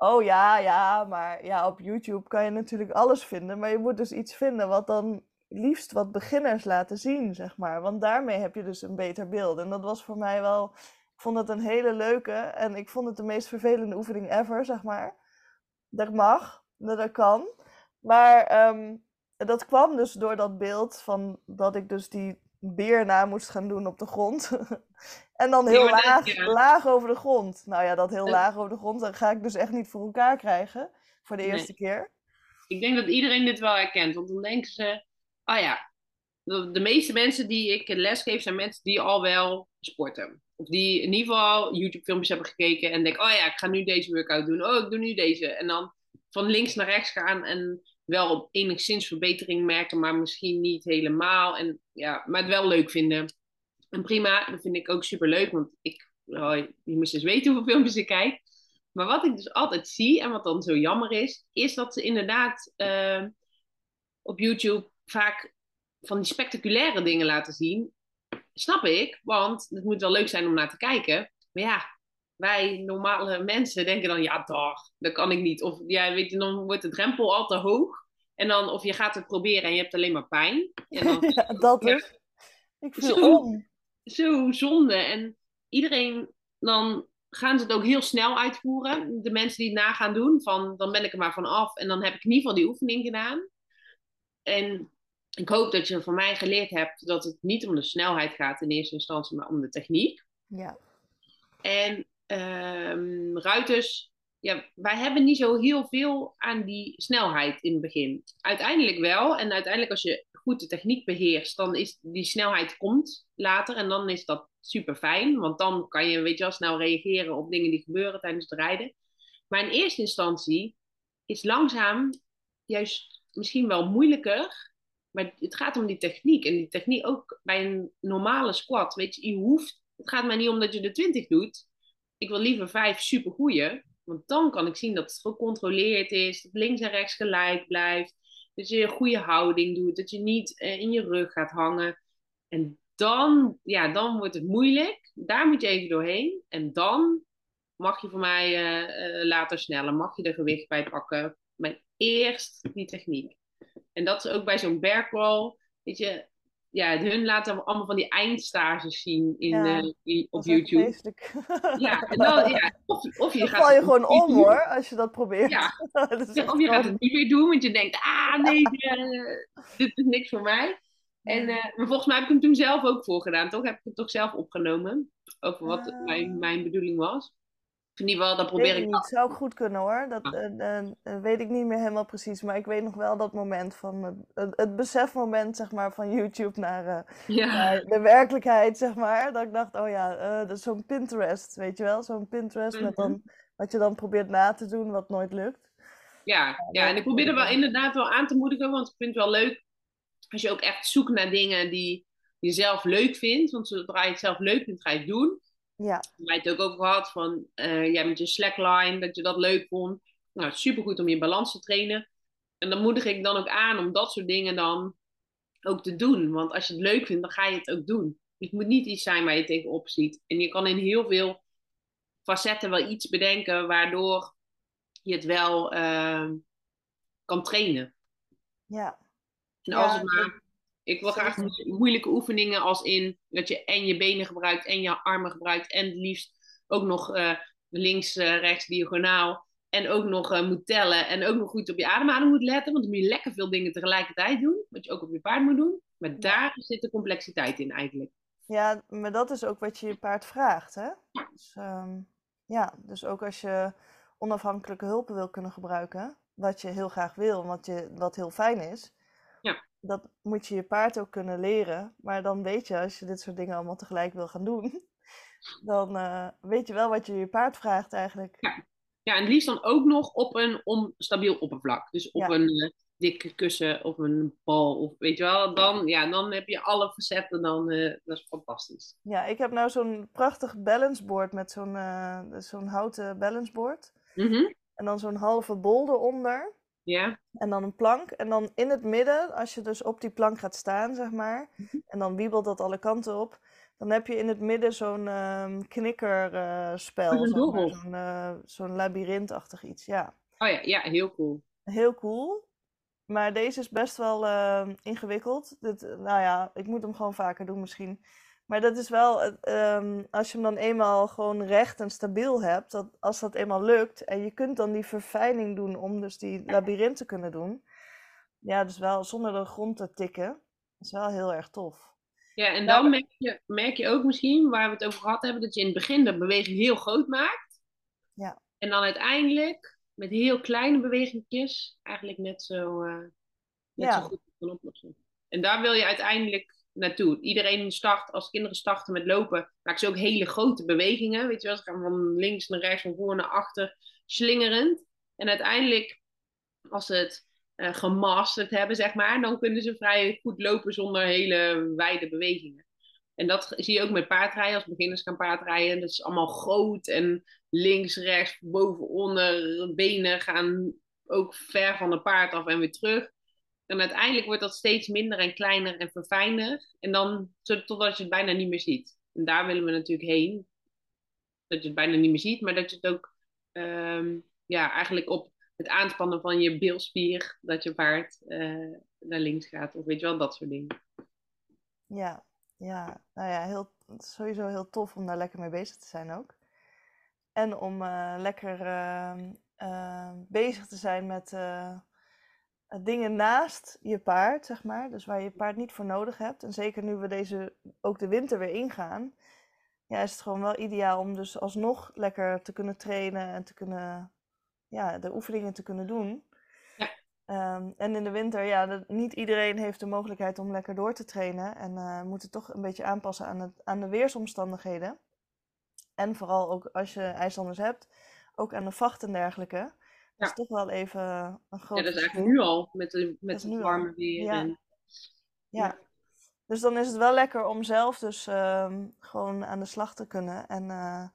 Oh ja, ja, maar ja, op YouTube kan je natuurlijk alles vinden. Maar je moet dus iets vinden wat dan liefst wat beginners laten zien, zeg maar. Want daarmee heb je dus een beter beeld. En dat was voor mij wel. Ik vond het een hele leuke en ik vond het de meest vervelende oefening ever, zeg maar. Dat mag, dat kan. Maar um, dat kwam dus door dat beeld van dat ik dus die beer na moest gaan doen op de grond. en dan heel laag, laag over de grond. Nou ja, dat heel laag over de grond, dat ga ik dus echt niet voor elkaar krijgen. Voor de eerste keer. Ik denk dat iedereen dit wel herkent. Want dan denken ze, oh ja, de meeste mensen die ik les geef zijn mensen die al wel sporten. Of die in ieder geval YouTube filmpjes hebben gekeken en denken, oh ja, ik ga nu deze workout doen. Oh, ik doe nu deze. En dan van links naar rechts gaan en wel enigszins verbetering merken, maar misschien niet helemaal. En, ja, maar het wel leuk vinden. En prima, dat vind ik ook super leuk, want ik, oh, je moest eens weten hoeveel filmpjes ik kijk. Maar wat ik dus altijd zie en wat dan zo jammer is, is dat ze inderdaad uh, op YouTube vaak van die spectaculaire dingen laten zien. Snap ik, want het moet wel leuk zijn om naar te kijken. Maar ja, wij normale mensen denken dan, ja, dag, dat kan ik niet. Of ja, weet je, dan wordt de drempel al te hoog. En dan, of je gaat het proberen en je hebt alleen maar pijn. En dan, ja, dat is. Ik voel zo, om. Zo zonde. En iedereen, dan gaan ze het ook heel snel uitvoeren. De mensen die het na gaan doen, van, dan ben ik er maar van af. En dan heb ik in ieder geval die oefening gedaan. En ik hoop dat je van mij geleerd hebt dat het niet om de snelheid gaat in eerste instantie, maar om de techniek. Ja. En um, ruiters, ja, wij hebben niet zo heel veel aan die snelheid in het begin. Uiteindelijk wel. En uiteindelijk als je goed de techniek beheerst, dan is die snelheid komt later. En dan is dat super fijn. Want dan kan je, weet je wel, snel reageren op dingen die gebeuren tijdens het rijden. Maar in eerste instantie is langzaam juist misschien wel moeilijker. Maar het gaat om die techniek. En die techniek ook bij een normale squat. Weet je, je hoeft. Het gaat mij niet om dat je de 20 doet ik wil liever vijf supergoeie. Want dan kan ik zien dat het gecontroleerd is, dat links en rechts gelijk blijft. Dat je een goede houding doet, dat je niet eh, in je rug gaat hangen. En dan, ja, dan wordt het moeilijk. Daar moet je even doorheen. En dan mag je voor mij uh, later sneller, mag je er gewicht bij pakken. Maar eerst die techniek. En dat is ook bij zo'n bear Weet je, ja, hun laten allemaal van die eindstages zien in, ja, uh, op YouTube. Ja, dan, ja, of, of je dan gaat. val je gewoon om hoor, als je dat probeert. Ja. of je gaat het niet meer doen, want je denkt, ah nee, dit is niks voor mij. En, uh, maar volgens mij heb ik hem toen zelf ook voorgedaan, toch? Heb ik het toch zelf opgenomen, over wat uh, mijn, mijn bedoeling was. In ieder geval, dat probeer ik. Niet. Zou goed kunnen hoor. Dat uh, weet ik niet meer helemaal precies. Maar ik weet nog wel dat moment van het, het, besefmoment, zeg maar, van YouTube naar, ja. naar, de werkelijkheid, zeg maar. Dat ik dacht, oh ja, dat is zo'n Pinterest, weet je wel? Zo'n Pinterest mm -hmm. met dan mhm. wat je dan probeert na te doen, wat nooit lukt. Ja, ja, en ik probeer er wel inderdaad wel aan te moedigen, want ik vind het wel leuk als je ook echt zoekt naar dingen die je zelf leuk vindt. Want zodra je het zelf leuk vindt, ga je het doen. Ja. Wij het ook over gehad van uh, jij met je slackline, dat je dat leuk vond. Nou, supergoed om je balans te trainen. En dan moedig ik dan ook aan om dat soort dingen dan ook te doen. Want als je het leuk vindt, dan ga je het ook doen. Het moet niet iets zijn waar je tegenop ziet. En je kan in heel veel facetten wel iets bedenken waardoor je het wel uh, kan trainen. Ja. En als het maar ik wil graag moeilijke oefeningen als in dat je en je benen gebruikt en je armen gebruikt en het liefst ook nog uh, links, uh, rechts, diagonaal. En ook nog uh, moet tellen en ook nog goed op je ademhaling moet letten. Want dan moet je lekker veel dingen tegelijkertijd doen. Wat je ook op je paard moet doen. Maar daar zit de complexiteit in eigenlijk. Ja, maar dat is ook wat je je paard vraagt. Hè? Dus, um, ja, dus ook als je onafhankelijke hulpen wil kunnen gebruiken. Wat je heel graag wil, wat, je, wat heel fijn is dat moet je je paard ook kunnen leren. Maar dan weet je, als je dit soort dingen allemaal tegelijk wil gaan doen, dan uh, weet je wel wat je je paard vraagt eigenlijk. Ja, ja en het liefst dan ook nog op een onstabiel oppervlak. Dus op een uh, dikke kussen of een bal. Of weet je wel, dan, ja, dan heb je alle facetten. Dan, uh, dat is fantastisch. Ja, ik heb nou zo'n prachtig balanceboard met zo'n zo'n houten balanceboard. Mm -hmm. En dan zo'n halve bol eronder. Ja. En dan een plank. En dan in het midden, als je dus op die plank gaat staan, zeg maar. Mhm. En dan wiebelt dat alle kanten op. Dan heb je in het midden zo'n uh, knikkerspel. Uh, zo'n uh, zo'n labyrintachtig iets, ja. Oh ja, ja, heel cool. Heel cool. Maar deze is best wel ehm, ingewikkeld. Dit, nou ja, ik moet hem gewoon vaker doen misschien. Maar dat is wel, um, als je hem dan eenmaal gewoon recht en stabiel hebt, dat, als dat eenmaal lukt en je kunt dan die verfijning doen om dus die labyrint te kunnen doen, ja, dus wel zonder de grond te tikken, is wel heel erg tof. Ja, en dan merk je, merk je ook misschien, waar we het over gehad hebben, dat je in het begin de beweging heel groot maakt. Ja. En dan uiteindelijk met heel kleine bewegingjes eigenlijk net zo, uh, net Ja. zo goed kan oplossen. En daar wil je uiteindelijk naartoe. Iedereen start, als kinderen starten met lopen, maken ze ook hele grote bewegingen. Weet je wel, ze gaan van links naar rechts, van voor naar achter, slingerend. En uiteindelijk, als ze het eh, gemasterd hebben, zeg maar, dan kunnen ze vrij goed lopen zonder hele wijde bewegingen. En dat zie je ook met paardrijden. Als beginners gaan paardrijden, dat is allemaal groot en links, rechts, boven, onder. Benen gaan ook ver van het paard af en weer terug. En uiteindelijk wordt dat steeds minder en kleiner en verfijnder. En dan totdat je het bijna niet meer ziet. En daar willen we natuurlijk heen. Dat je het bijna niet meer ziet, maar dat je het ook um, ja, eigenlijk op het aanspannen van je bilspier, dat je paard uh, naar links gaat. Of weet je wel, dat soort dingen. Ja, ja. nou ja, heel, sowieso heel tof om daar lekker mee bezig te zijn ook. En om uh, lekker uh, bezig te zijn met dingen naast je paard, zeg maar. Dus waar je paard niet voor nodig hebt. En zeker nu we deze ook de winter weer ingaan, ja, is het gewoon wel ideaal om dus alsnog lekker te kunnen trainen en te kunnen, ja, de oefeningen te kunnen doen. Ja. Um, en in de winter, ja, de, niet iedereen heeft de mogelijkheid om lekker door te trainen. En uh, moet het toch een beetje aanpassen aan, het, aan de weersomstandigheden. En vooral ook als je ijslanders hebt, ook aan de vacht en dergelijke. Dat is toch wel even een groot Ja, dat is eigenlijk nu al, met, de, met het warme weer. Ja. En, ja. Dus dan is het wel lekker om zelf dus uh, gewoon aan de slag te kunnen. En, uh,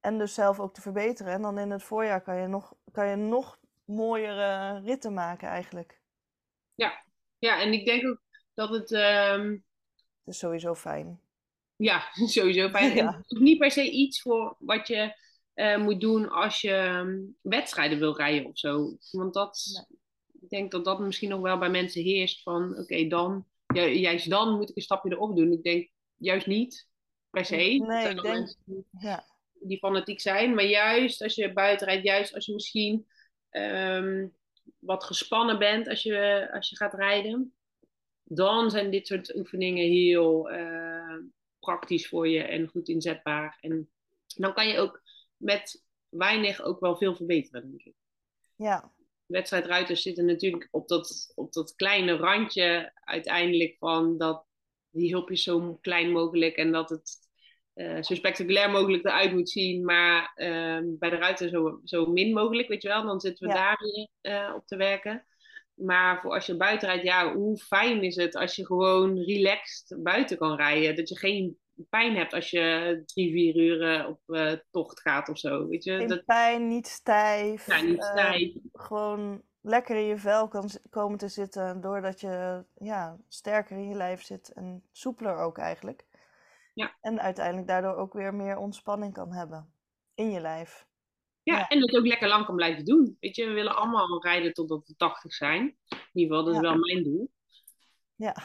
en dus zelf ook te verbeteren. En dan in het voorjaar kan je nog, kan je nog mooiere ritten maken eigenlijk. Ja, ja en ik denk ook dat het... Um, is sowieso fijn. Ja, sowieso fijn. Ja. En het is niet per se iets voor wat je eh, moet doen als je ehm, wedstrijden wil rijden of zo. Want dat, ik denk dat dat misschien nog wel bij mensen heerst van, oké, dan, ju- juist dan moet ik een stapje erop doen. Ik denk juist niet, per se. Nee, zijn ik denk- die- Ja, die fanatiek zijn. Maar juist als je buiten rijdt, juist als je misschien ehm, wat gespannen bent als je, als je gaat rijden, dan zijn dit soort oefeningen heel eh, praktisch voor je en goed inzetbaar. En dan kan je ook met weinig ook wel veel verbeteren, denk ik. ja, Wedstrijdruiters zitten natuurlijk op dat, op dat kleine randje uiteindelijk van dat die hulpjes zo klein mogelijk en dat het eh, zo spectaculair mogelijk eruit moet zien, maar ehm, bij de ruiter zo, zo min mogelijk, weet je wel. Dan zitten we Ja. daar weer eh, op te werken. Maar voor als je buiten rijdt, ja, hoe fijn is het als je gewoon relaxed buiten kan rijden. Dat je geen pijn hebt als je drie, vier uur op eh, tocht gaat of zo, weet je. geen Dat, pijn, niet stijf. ja, niet eh, stijf. gewoon lekker in je vel kan komen te zitten, doordat je ja, sterker in je lijf zit en soepeler ook eigenlijk. Ja. En uiteindelijk daardoor ook weer meer ontspanning kan hebben in je lijf. Ja, Ja. en het ook lekker lang kan blijven doen. Weet je, we willen allemaal rijden totdat we 80 zijn. In ieder geval, dat is Ja. wel mijn doel. Ja,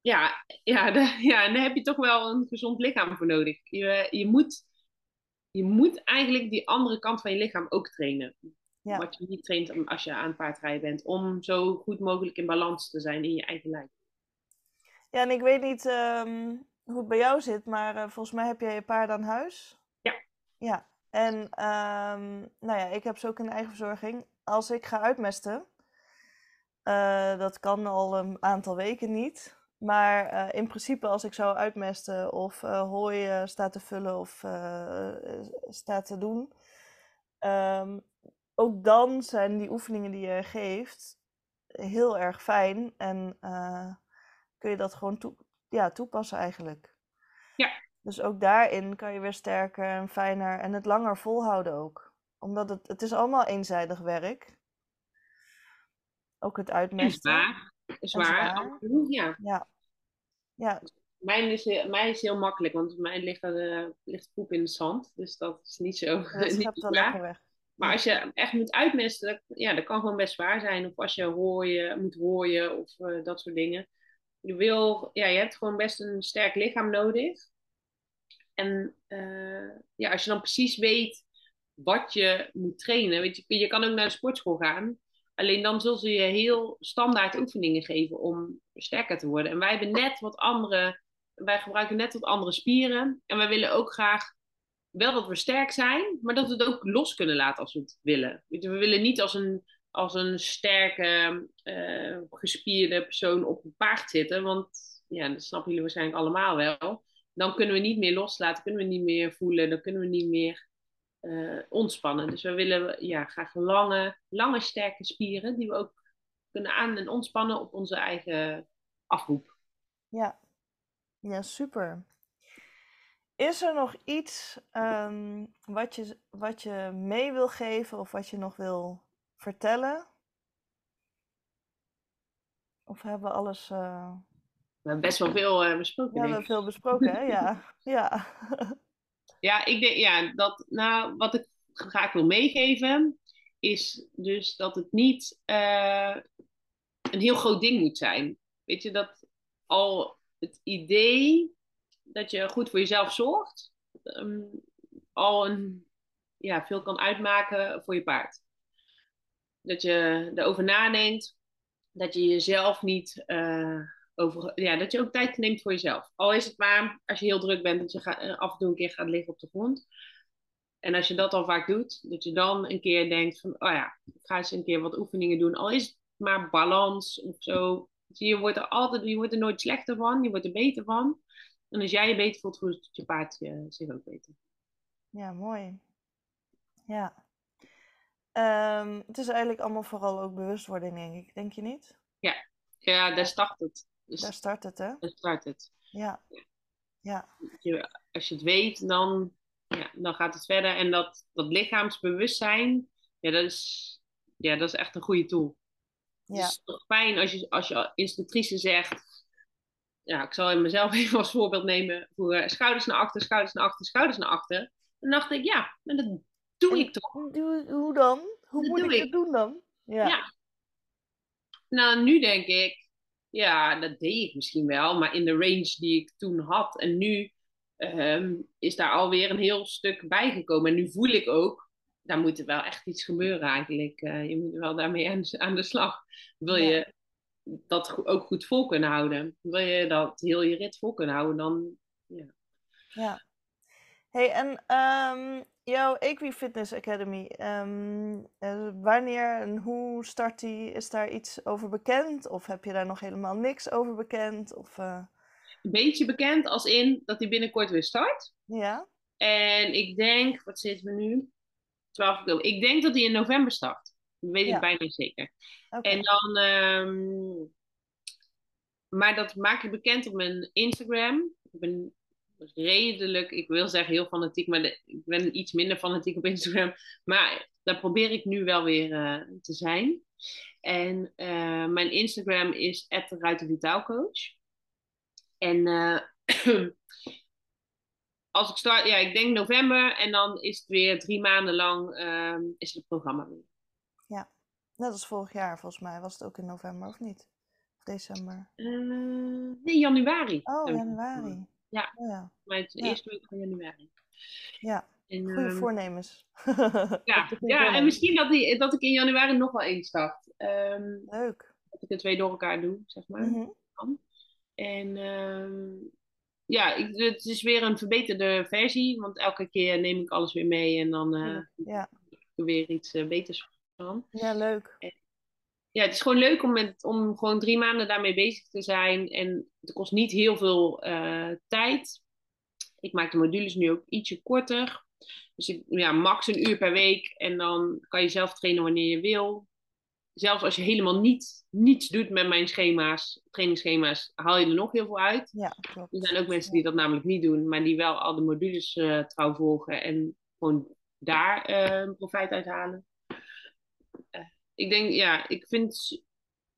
Ja, ja, de- ja, en daar heb je toch wel een gezond lichaam voor nodig. Je, je, moet, je moet eigenlijk die andere kant van je lichaam ook trainen. Ja. Wat je niet traint als je aan paardrijden bent. Om zo goed mogelijk in balans te zijn in je eigen lijf. ja en ik weet niet ehm, hoe het bij jou zit, maar eh, volgens mij heb jij je paard aan huis. Ja. Ja, en ehm, nou ja, ik heb ze ook in eigen verzorging. Als ik ga uitmesten, eh, dat kan al een aantal weken niet. Maar eh, in principe als ik zou uitmesten of eh hooi eh, staat te vullen of staat te doen, ehm, ook dan zijn die oefeningen die je geeft heel erg fijn en kun je dat gewoon toe- ja, toepassen eigenlijk. Ja. Dus ook daarin kan je weer sterker en fijner en het langer volhouden ook. Omdat het, het is allemaal eenzijdig werk. Ook het En uitmesten. Zwaar. Ja. Ja. Ja, Mijn is, mij is heel makkelijk, want mij ligt, eh, ligt poep in het zand. Dus dat is niet zo, dat niet zo lekker weg. Maar als je echt moet uitmesten, dat, ja, dat kan gewoon best zwaar zijn. Of als je hooien, moet hooien of eh, dat soort dingen. Je, wil, ja, je hebt gewoon best een sterk lichaam nodig. En eh, ja, als je dan precies weet wat je moet trainen. Weet je, je kan ook naar de sportschool gaan. Alleen dan zullen ze je heel standaard oefeningen geven om sterker te worden. En wij hebben net wat andere, wij gebruiken net wat andere spieren. En wij willen ook graag wel dat we sterk zijn, maar dat we het ook los kunnen laten als we het willen. We willen niet als een, als een sterke, eh, gespierde persoon op een paard zitten, want ja, dat snappen jullie waarschijnlijk allemaal wel. Dan kunnen we niet meer loslaten, kunnen we niet meer voelen, dan kunnen we niet meer eh, ontspannen. Dus we willen ja, graag lange, lange, sterke spieren die we ook kunnen aan- en ontspannen op onze eigen afroep. Ja, ja, super. Is er nog iets ehm, wat je, wat je mee wil geven of wat je nog wil vertellen? Of hebben we alles. eh, We hebben best wel veel eh, besproken. Ja, we hebben veel besproken, hè? Ja. Ja. Ja, ik denk, ja, dat, nou, wat ik graag wil meegeven, is dus dat het niet eh, een heel groot ding moet zijn. Weet je, dat al het idee dat je goed voor jezelf zorgt, ehm, al een, ja, veel kan uitmaken voor je paard. Dat je erover nadenkt, dat je jezelf niet eh, over, ja, dat je ook tijd neemt voor jezelf. Al is het maar als je heel druk bent, dat je ga- eh, af en toe een keer gaat liggen op de grond. En als je dat al vaak doet, dat je dan een keer denkt van, oh ja, ik ga eens een keer wat oefeningen doen. Al is het maar balans of zo. Je wordt er altijd, je wordt er nooit slechter van, je wordt er beter van. En als jij je beter voelt, voelt je paard je, zich ook beter. Ja, mooi. Ja. Ehm, het is eigenlijk allemaal vooral ook bewustwording, denk ik. Denk je niet? Ja, daar start het. Dus Daar start het, hè? daar start het. Ja. Ja. als je het weet, dan, ja, dan gaat het verder. En dat, dat lichaamsbewustzijn, ja, dat is, ja, dat is echt een goede tool. Ja. Het is toch fijn als je als je instructrice zegt, ja, ik zal mezelf even als voorbeeld nemen. Voor schouders naar achter, schouders naar achter, schouders naar achter. Dan dacht ik, ja, maar dat doe ik toch. Hoe, hoe dan? Hoe Dat moet doe ik ik. het doen dan? Ja. Ja. Nou, nu denk ik, ja, dat deed ik misschien wel, maar in de range die ik toen had. En nu ehm, is daar alweer een heel stuk bijgekomen. En nu voel ik ook, daar moet er wel echt iets gebeuren eigenlijk. Eh, je moet wel daarmee aan, aan de slag. Wil Ja. je dat ook goed vol kunnen houden? Wil je dat heel je rit vol kunnen houden, dan Ja. Hey, en ehm, jouw Equifitness Academy, ehm, eh, wanneer en hoe start die? Is daar iets over bekend? Of heb je daar nog helemaal niks over bekend? Of, eh, een beetje bekend als in dat hij binnenkort weer start. ja? En ik denk, wat zitten we nu? 12 oktober. Ik denk dat hij in november start. Dat weet ik bijna zeker. Oké. En dan, ehm, maar dat maak ik bekend op mijn Instagram. Ik ben redelijk, ik wil zeggen heel fanatiek, maar de- ik ben iets minder fanatiek op Instagram. Maar daar probeer ik nu wel weer eh, te zijn. En eh, mijn Instagram is @ruitenvitaalcoach. En eh, als ik start, ja, ik denk november en dan is het weer drie maanden lang ehm, is het programma weer. Net als vorig jaar, volgens mij. Was het ook in november of niet? Of december? Nee, januari. Oh, januari. Ja. Oh, ja. Maar het Ja. eerste week van januari. Ja, En, goede ehm, voornemens. ja, ja, en misschien dat, die, dat ik in januari nog wel één start. Ehm, Leuk. dat ik de twee door elkaar doe, zeg maar. Mhm. En ehm, ja, ik, het is weer een verbeterde versie, want elke keer neem ik alles weer mee en dan Tuurlijk, ja. er weer iets eh, beters van. ja, leuk. Ja, het is gewoon leuk om, met, om gewoon drie maanden daarmee bezig te zijn. En het kost niet heel veel eh, tijd. Ik maak de modules nu ook ietsje korter. Dus ik, ja, max een uur per week. En dan kan je zelf trainen wanneer je wil. Zelfs als je helemaal niet, niets doet met mijn schema's, trainingsschema's, haal je er nog heel veel uit. Ja, klopt. Er zijn ook mensen die dat namelijk niet doen, maar die wel al de modules eh, trouw volgen en gewoon daar eh, profijt uit halen. Ik denk, ja, ik vind,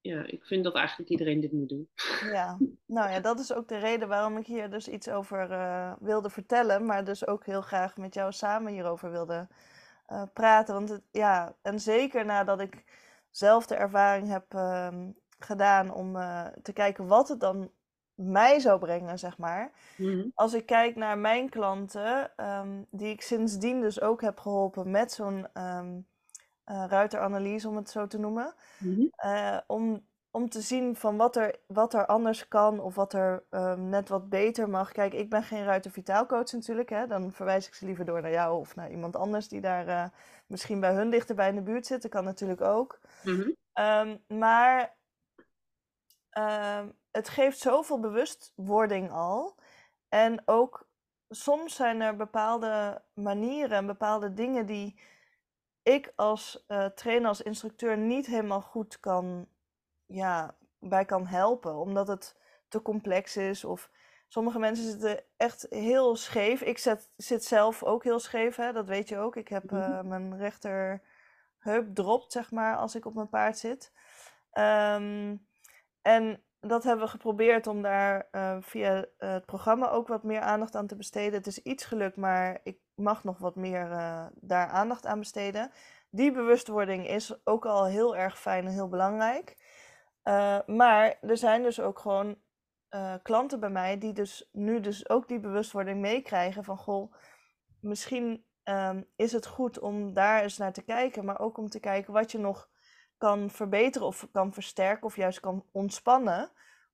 ja, ik vind dat eigenlijk iedereen dit moet doen. Ja, nou ja, dat is ook de reden waarom ik hier dus iets over eh, wilde vertellen, maar dus ook heel graag met jou samen hierover wilde eh, praten. Want het, ja, en zeker nadat ik zelf de ervaring heb ehm, gedaan om eh, te kijken wat het dan mij zou brengen, zeg maar. Mhm. Als ik kijk naar mijn klanten, ehm, die ik sindsdien dus ook heb geholpen met zo'n ehm eh, ruiteranalyse, om het zo te noemen. Mhm. Eh, om, om te zien van wat er, wat er anders kan of wat er ehm, net wat beter mag. Kijk, ik ben geen ruiter vitaalcoach natuurlijk. Hè? Dan verwijs ik ze liever door naar jou of naar iemand anders die daar eh, misschien bij hun dichterbij in de buurt zit. Dat kan natuurlijk ook. Mhm. Ehm, maar ehm, het geeft zoveel bewustwording al. En ook soms zijn er bepaalde manieren en bepaalde dingen die ik als eh, trainer, als instructeur niet helemaal goed kan, ja, bij kan helpen. Omdat het te complex is. Of sommige mensen zitten echt heel scheef. Ik zet, zit zelf ook heel scheef, hè? dat weet je ook. Ik heb eh, mijn rechterheup dropt, zeg maar, als ik op mijn paard zit. Ehm, en dat hebben we geprobeerd om daar eh, via het programma ook wat meer aandacht aan te besteden. Het is iets gelukt, maar ik mag nog wat meer eh, daar aandacht aan besteden. Die bewustwording is ook al heel erg fijn en heel belangrijk. Eh, maar er zijn dus ook gewoon eh, klanten bij mij die dus nu dus ook die bewustwording meekrijgen van goh, misschien ehm, is het goed om daar eens naar te kijken, maar ook om te kijken wat je nog kan verbeteren of kan versterken of juist kan ontspannen.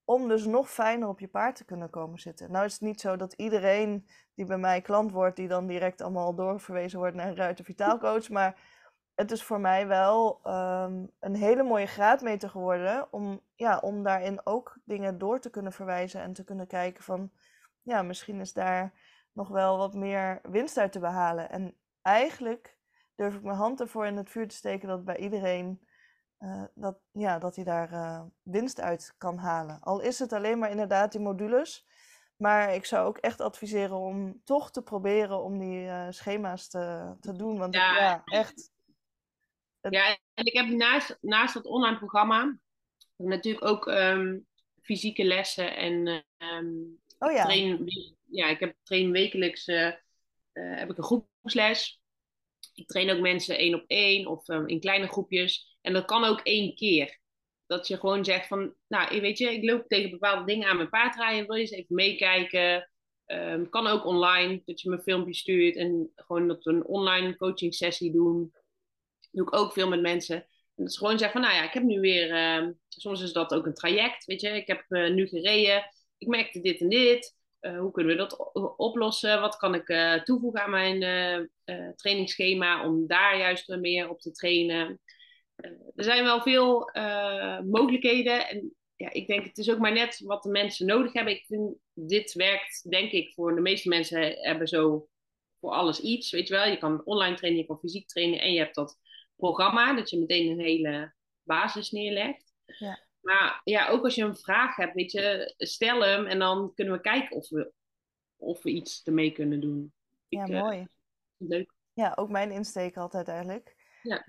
Om dus nog fijner op je paard te kunnen komen zitten. Nou is het niet zo dat iedereen die bij mij klant wordt, die dan direct allemaal doorverwezen wordt naar een ruiter vitaalcoach. Maar het is voor mij wel ehm, een hele mooie graadmeter geworden. Om, ja, om daarin ook dingen door te kunnen verwijzen en te kunnen kijken van ja, misschien is daar nog wel wat meer winst uit te behalen. En eigenlijk durf ik mijn hand ervoor in het vuur te steken dat bij iedereen eh, dat, ja, dat hij daar eh, winst uit kan halen. Al is het alleen maar inderdaad die modules. Maar ik zou ook echt adviseren om toch te proberen om die eh, schema's te, te doen. Want ja, echt. Het- Ja, en ik heb naast, naast dat online programma natuurlijk ook ehm, fysieke lessen en ehm, Oh ja. train, ja, ik heb train wekelijks heb ik een groepsles. Ik train ook mensen één op één of ehm, in kleine groepjes. En dat kan ook één keer. Dat je gewoon zegt van, nou weet je, ik loop tegen bepaalde dingen aan mijn paard rijden. Wil je eens even meekijken? Um, kan ook online, dat je me een filmpje stuurt en gewoon dat we een online coaching sessie doen. Doe ik ook veel met mensen. En dat is gewoon zeggen van, nou ja, ik heb nu weer, uh, soms is dat ook een traject, weet je. Ik heb uh, nu gereden, ik merkte dit en dit. Uh, hoe kunnen we dat oplossen? Wat kan ik uh, toevoegen aan mijn trainingsschema om daar juist meer op te trainen? Er zijn wel veel mogelijkheden en ja, ik denk het is ook maar net wat de mensen nodig hebben. Ik vind dit werkt, denk ik, voor de meeste mensen hebben zo voor alles iets. Weet je wel, je kan online trainen, je kan fysiek trainen en je hebt dat programma, dat je meteen een hele basis neerlegt. Ja. Maar ja, ook als je een vraag hebt, weet je, stel hem en dan kunnen we kijken of we, of we iets ermee kunnen doen. Ja, mooi. Uh, leuk. Ja, ook mijn insteek altijd eigenlijk.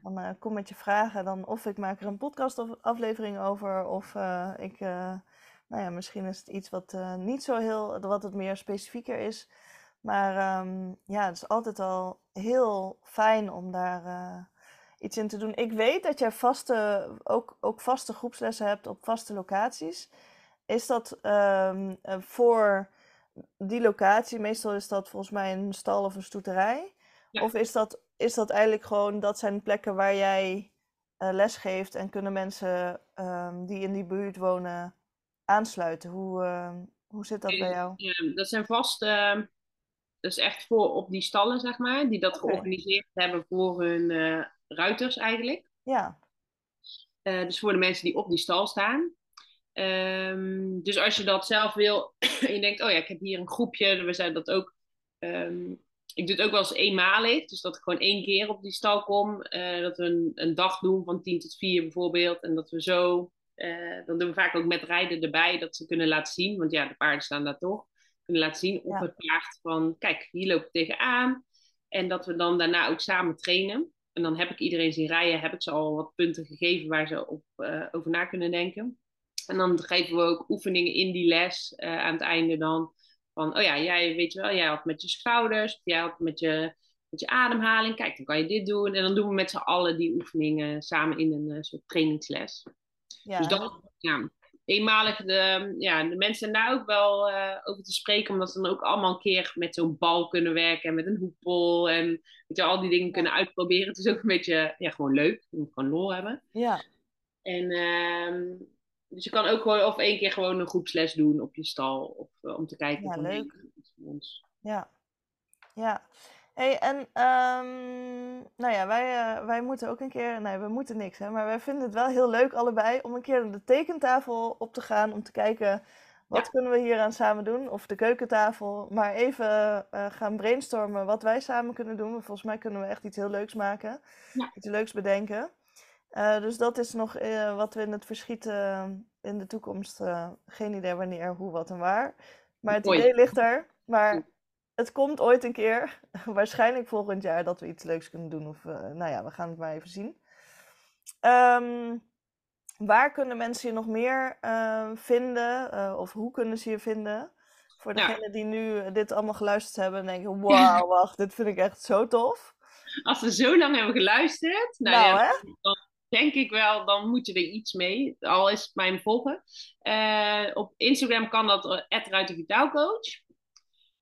Dan uh, kom met je vragen, dan of ik maak er een podcastaflevering over, of uh, ik, uh, nou ja, misschien is het iets wat niet zo heel, wat het meer specifieker is. Maar um, ja, het is altijd al heel fijn om daar iets in te doen. Ik weet dat jij vaste, ook, ook vaste groepslessen hebt op vaste locaties. Is dat um, voor die locatie, meestal is dat volgens mij een stal of een stoeterij? Ja. Of is dat is dat eigenlijk gewoon, dat zijn plekken waar jij uh, les geeft en kunnen mensen um, die in die buurt wonen aansluiten? Hoe, uh, hoe zit dat bij jou? Ja, dat zijn vast, uh, dat is echt voor op die stallen, zeg maar, die dat okay. georganiseerd hebben voor hun eh, ruiters eigenlijk. Ja. dus voor de mensen die op die stal staan. Um, dus als je dat zelf wil en je denkt, oh ja, ik heb hier een groepje, we zijn dat ook um, ik doe het ook wel eens eenmalig. Dus dat ik gewoon één keer op die stal kom. Uh, dat we een, een, dag doen van 10 tot 4 bijvoorbeeld. En dat we zo. Uh, dan doen we vaak ook met rijden erbij. Dat ze kunnen laten zien. Want ja, de paarden staan daar toch. Kunnen laten zien op ja. het paard van. Kijk, hier loop ik tegenaan. En dat we dan daarna ook samen trainen. En dan heb ik iedereen zien rijden. Heb ik ze al wat punten gegeven waar ze op, uh, over na kunnen denken. En dan geven we ook oefeningen in die les aan het einde dan. Van, oh ja, jij weet je wel, jij had met je schouders, of jij had met je, met je ademhaling. Kijk, dan kan je dit doen. En dan doen we met z'n allen die oefeningen samen in een uh, soort trainingsles. Ja. Dus dat, ja, eenmalig, de, ja, de mensen daar ook wel uh, over te spreken, omdat ze dan ook allemaal een keer met zo'n bal kunnen werken en met een hoepel en weet je, al die dingen kunnen uitproberen. Het is ook een beetje, ja, gewoon leuk. Je moet gewoon lol hebben. Ja. En uh, dus je kan ook gewoon of één keer gewoon een groepsles doen op je stal. Of, uh, om te kijken. Ja, van, leuk. Ons. Ja. Ja. Hey, en um, nou ja, wij, uh, wij moeten ook een keer, nee, we moeten niks, hè, maar wij vinden het wel heel leuk allebei om een keer naar de tekentafel op te gaan om te kijken wat ja. kunnen we hier aan samen doen, of de keukentafel, maar even uh, gaan brainstormen wat wij samen kunnen doen. Volgens mij kunnen we echt iets heel leuks maken, ja. iets leuks bedenken. Uh, dus dat is nog uh, wat we in het verschiet uh, in de toekomst. geen idee wanneer, hoe, wat en waar. Maar het idee ligt er. Maar het komt ooit een keer. Waarschijnlijk volgend jaar dat we iets leuks kunnen doen. Of nou ja, we gaan het maar even zien. Um, waar kunnen mensen je nog meer vinden? of hoe kunnen ze je vinden? Voor degenen ja. die nu dit allemaal geluisterd hebben en denken: wauw, wacht, dit vind ik echt zo tof. Als ze zo lang hebben geluisterd, nou, nou ja, hè? Denk ik wel, dan moet je er iets mee. Al is het mij volgen. Uh, op Instagram kan dat uh, Vitaalcoach.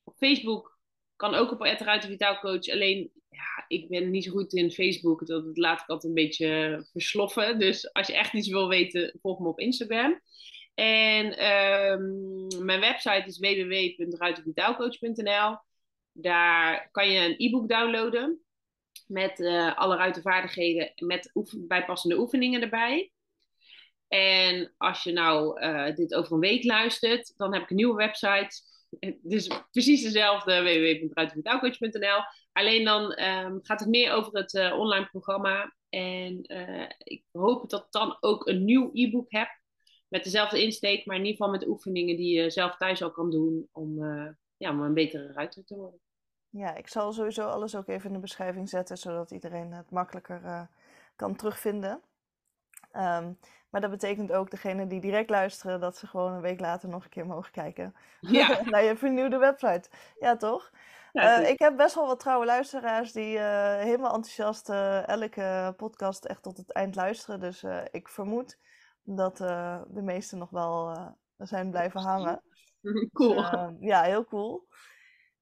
Op Facebook kan ook op Vitaalcoach. Alleen, ja, ik ben niet zo goed in Facebook. Dat laat ik altijd een beetje versloffen. Dus als je echt iets wil weten, volg me op Instagram. En um, mijn website is www.ruitervitaalcoach.nl. Daar kan je een e-book downloaden met uh, alle ruitenvaardigheden met bijpassende oefeningen erbij. En als je nou uh, dit over een week luistert, dan heb ik een nieuwe website. Dus precies dezelfde, www.ruitenvertaalcoach.nl. Alleen dan um, gaat het meer over het uh, online programma. En ik hoop dat ik dan ook een nieuw e-book heb. Met dezelfde insteek, maar in ieder geval met oefeningen die je zelf thuis al kan doen. Om, ja, om een betere ruiter te worden. Ja, ik zal sowieso alles ook even in de beschrijving zetten, zodat iedereen het makkelijker uh, kan terugvinden. Um, maar dat betekent ook degene die direct luisteren, dat ze gewoon een week later nog een keer mogen kijken Ja, naar je vernieuwde website. Ja, toch? ja, Eh, ik heb best wel wat trouwe luisteraars die eh, helemaal enthousiast eh, elke podcast echt tot het eind luisteren. Dus eh, ik vermoed dat eh, de meesten nog wel eh, zijn blijven hangen. cool. Dus, eh, ja, heel cool.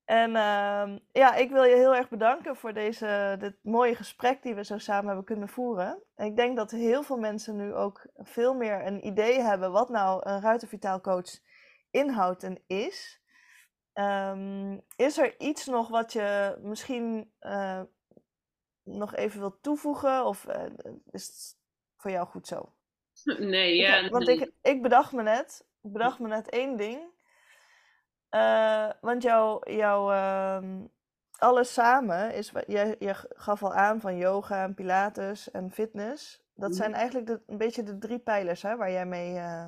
En ehm, ja, ik wil je heel erg bedanken voor deze, dit mooie gesprek die we zo samen hebben kunnen voeren. En ik denk dat heel veel mensen nu ook veel meer een idee hebben wat nou een ruitervitaal coach inhoudt en is. Ehm, is er iets nog wat je misschien eh, nog even wilt toevoegen? Of eh, is het voor jou goed zo? Nee, ja. want ik, ik bedacht me net, ik bedacht me net één ding. Eh, want jouw, jouw ehm, alles samen is, je, je gaf al aan van yoga en pilates en fitness. Dat Mhm. zijn eigenlijk de, een beetje de drie pijlers hè, waar jij mee eh,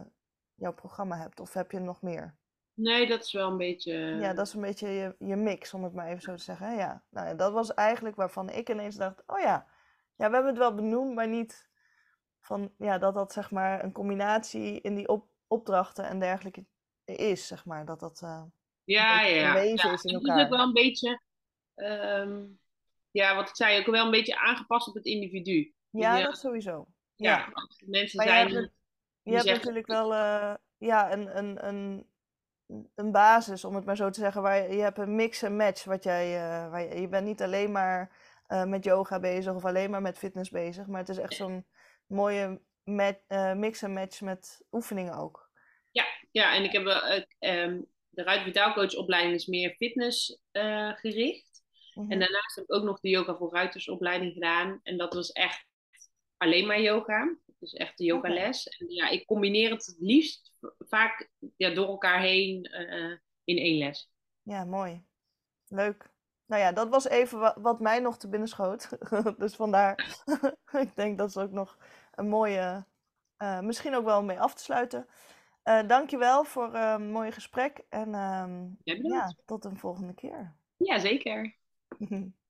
jouw programma hebt. Of heb je nog meer? Nee, dat is wel een beetje. Ja, dat is een beetje je, je mix, om het maar even zo te zeggen. Ja, nou dat was eigenlijk waarvan ik ineens dacht, oh ja, ja, we hebben het wel benoemd, maar niet van, ja, dat dat zeg maar een combinatie in die op, opdrachten en dergelijke is, zeg maar. Dat dat eh, ja, ja, ja. verweven ja. is in Het is ook wel een beetje. ehm, ja, wat ik zei, ook wel een beetje aangepast op het individu. ja, Ja. dat sowieso. Ja, Ja, mensen maar je zijn. hebt, je hebt natuurlijk wel eh, ja, een, een, een, een basis, om het maar zo te zeggen, waar je, je hebt een mix en match. Wat jij, eh, waar je, je bent niet alleen maar eh, met yoga bezig of alleen maar met fitness bezig, maar het is echt zo'n mooie eh, mix en match met oefeningen ook. Ja, en ik heb wel, eh, ehm, de Ruit Vitaal Coach opleiding is meer fitness eh, gericht. Mhm. En daarnaast heb ik ook nog de Yoga voor Ruiters opleiding gedaan. En dat was echt alleen maar yoga. Dus echt de yogales. En ja, ik combineer het het liefst vaak ja, door elkaar heen eh, in één les. Ja, mooi. Leuk. Nou ja, dat was even wa- wat mij nog te binnen schoot. dus vandaar, ik denk dat is ook nog een mooie, eh, misschien ook wel mee af te sluiten. Eh dankjewel voor een mooi gesprek en ehm, ja, tot een volgende keer. Ja, zeker.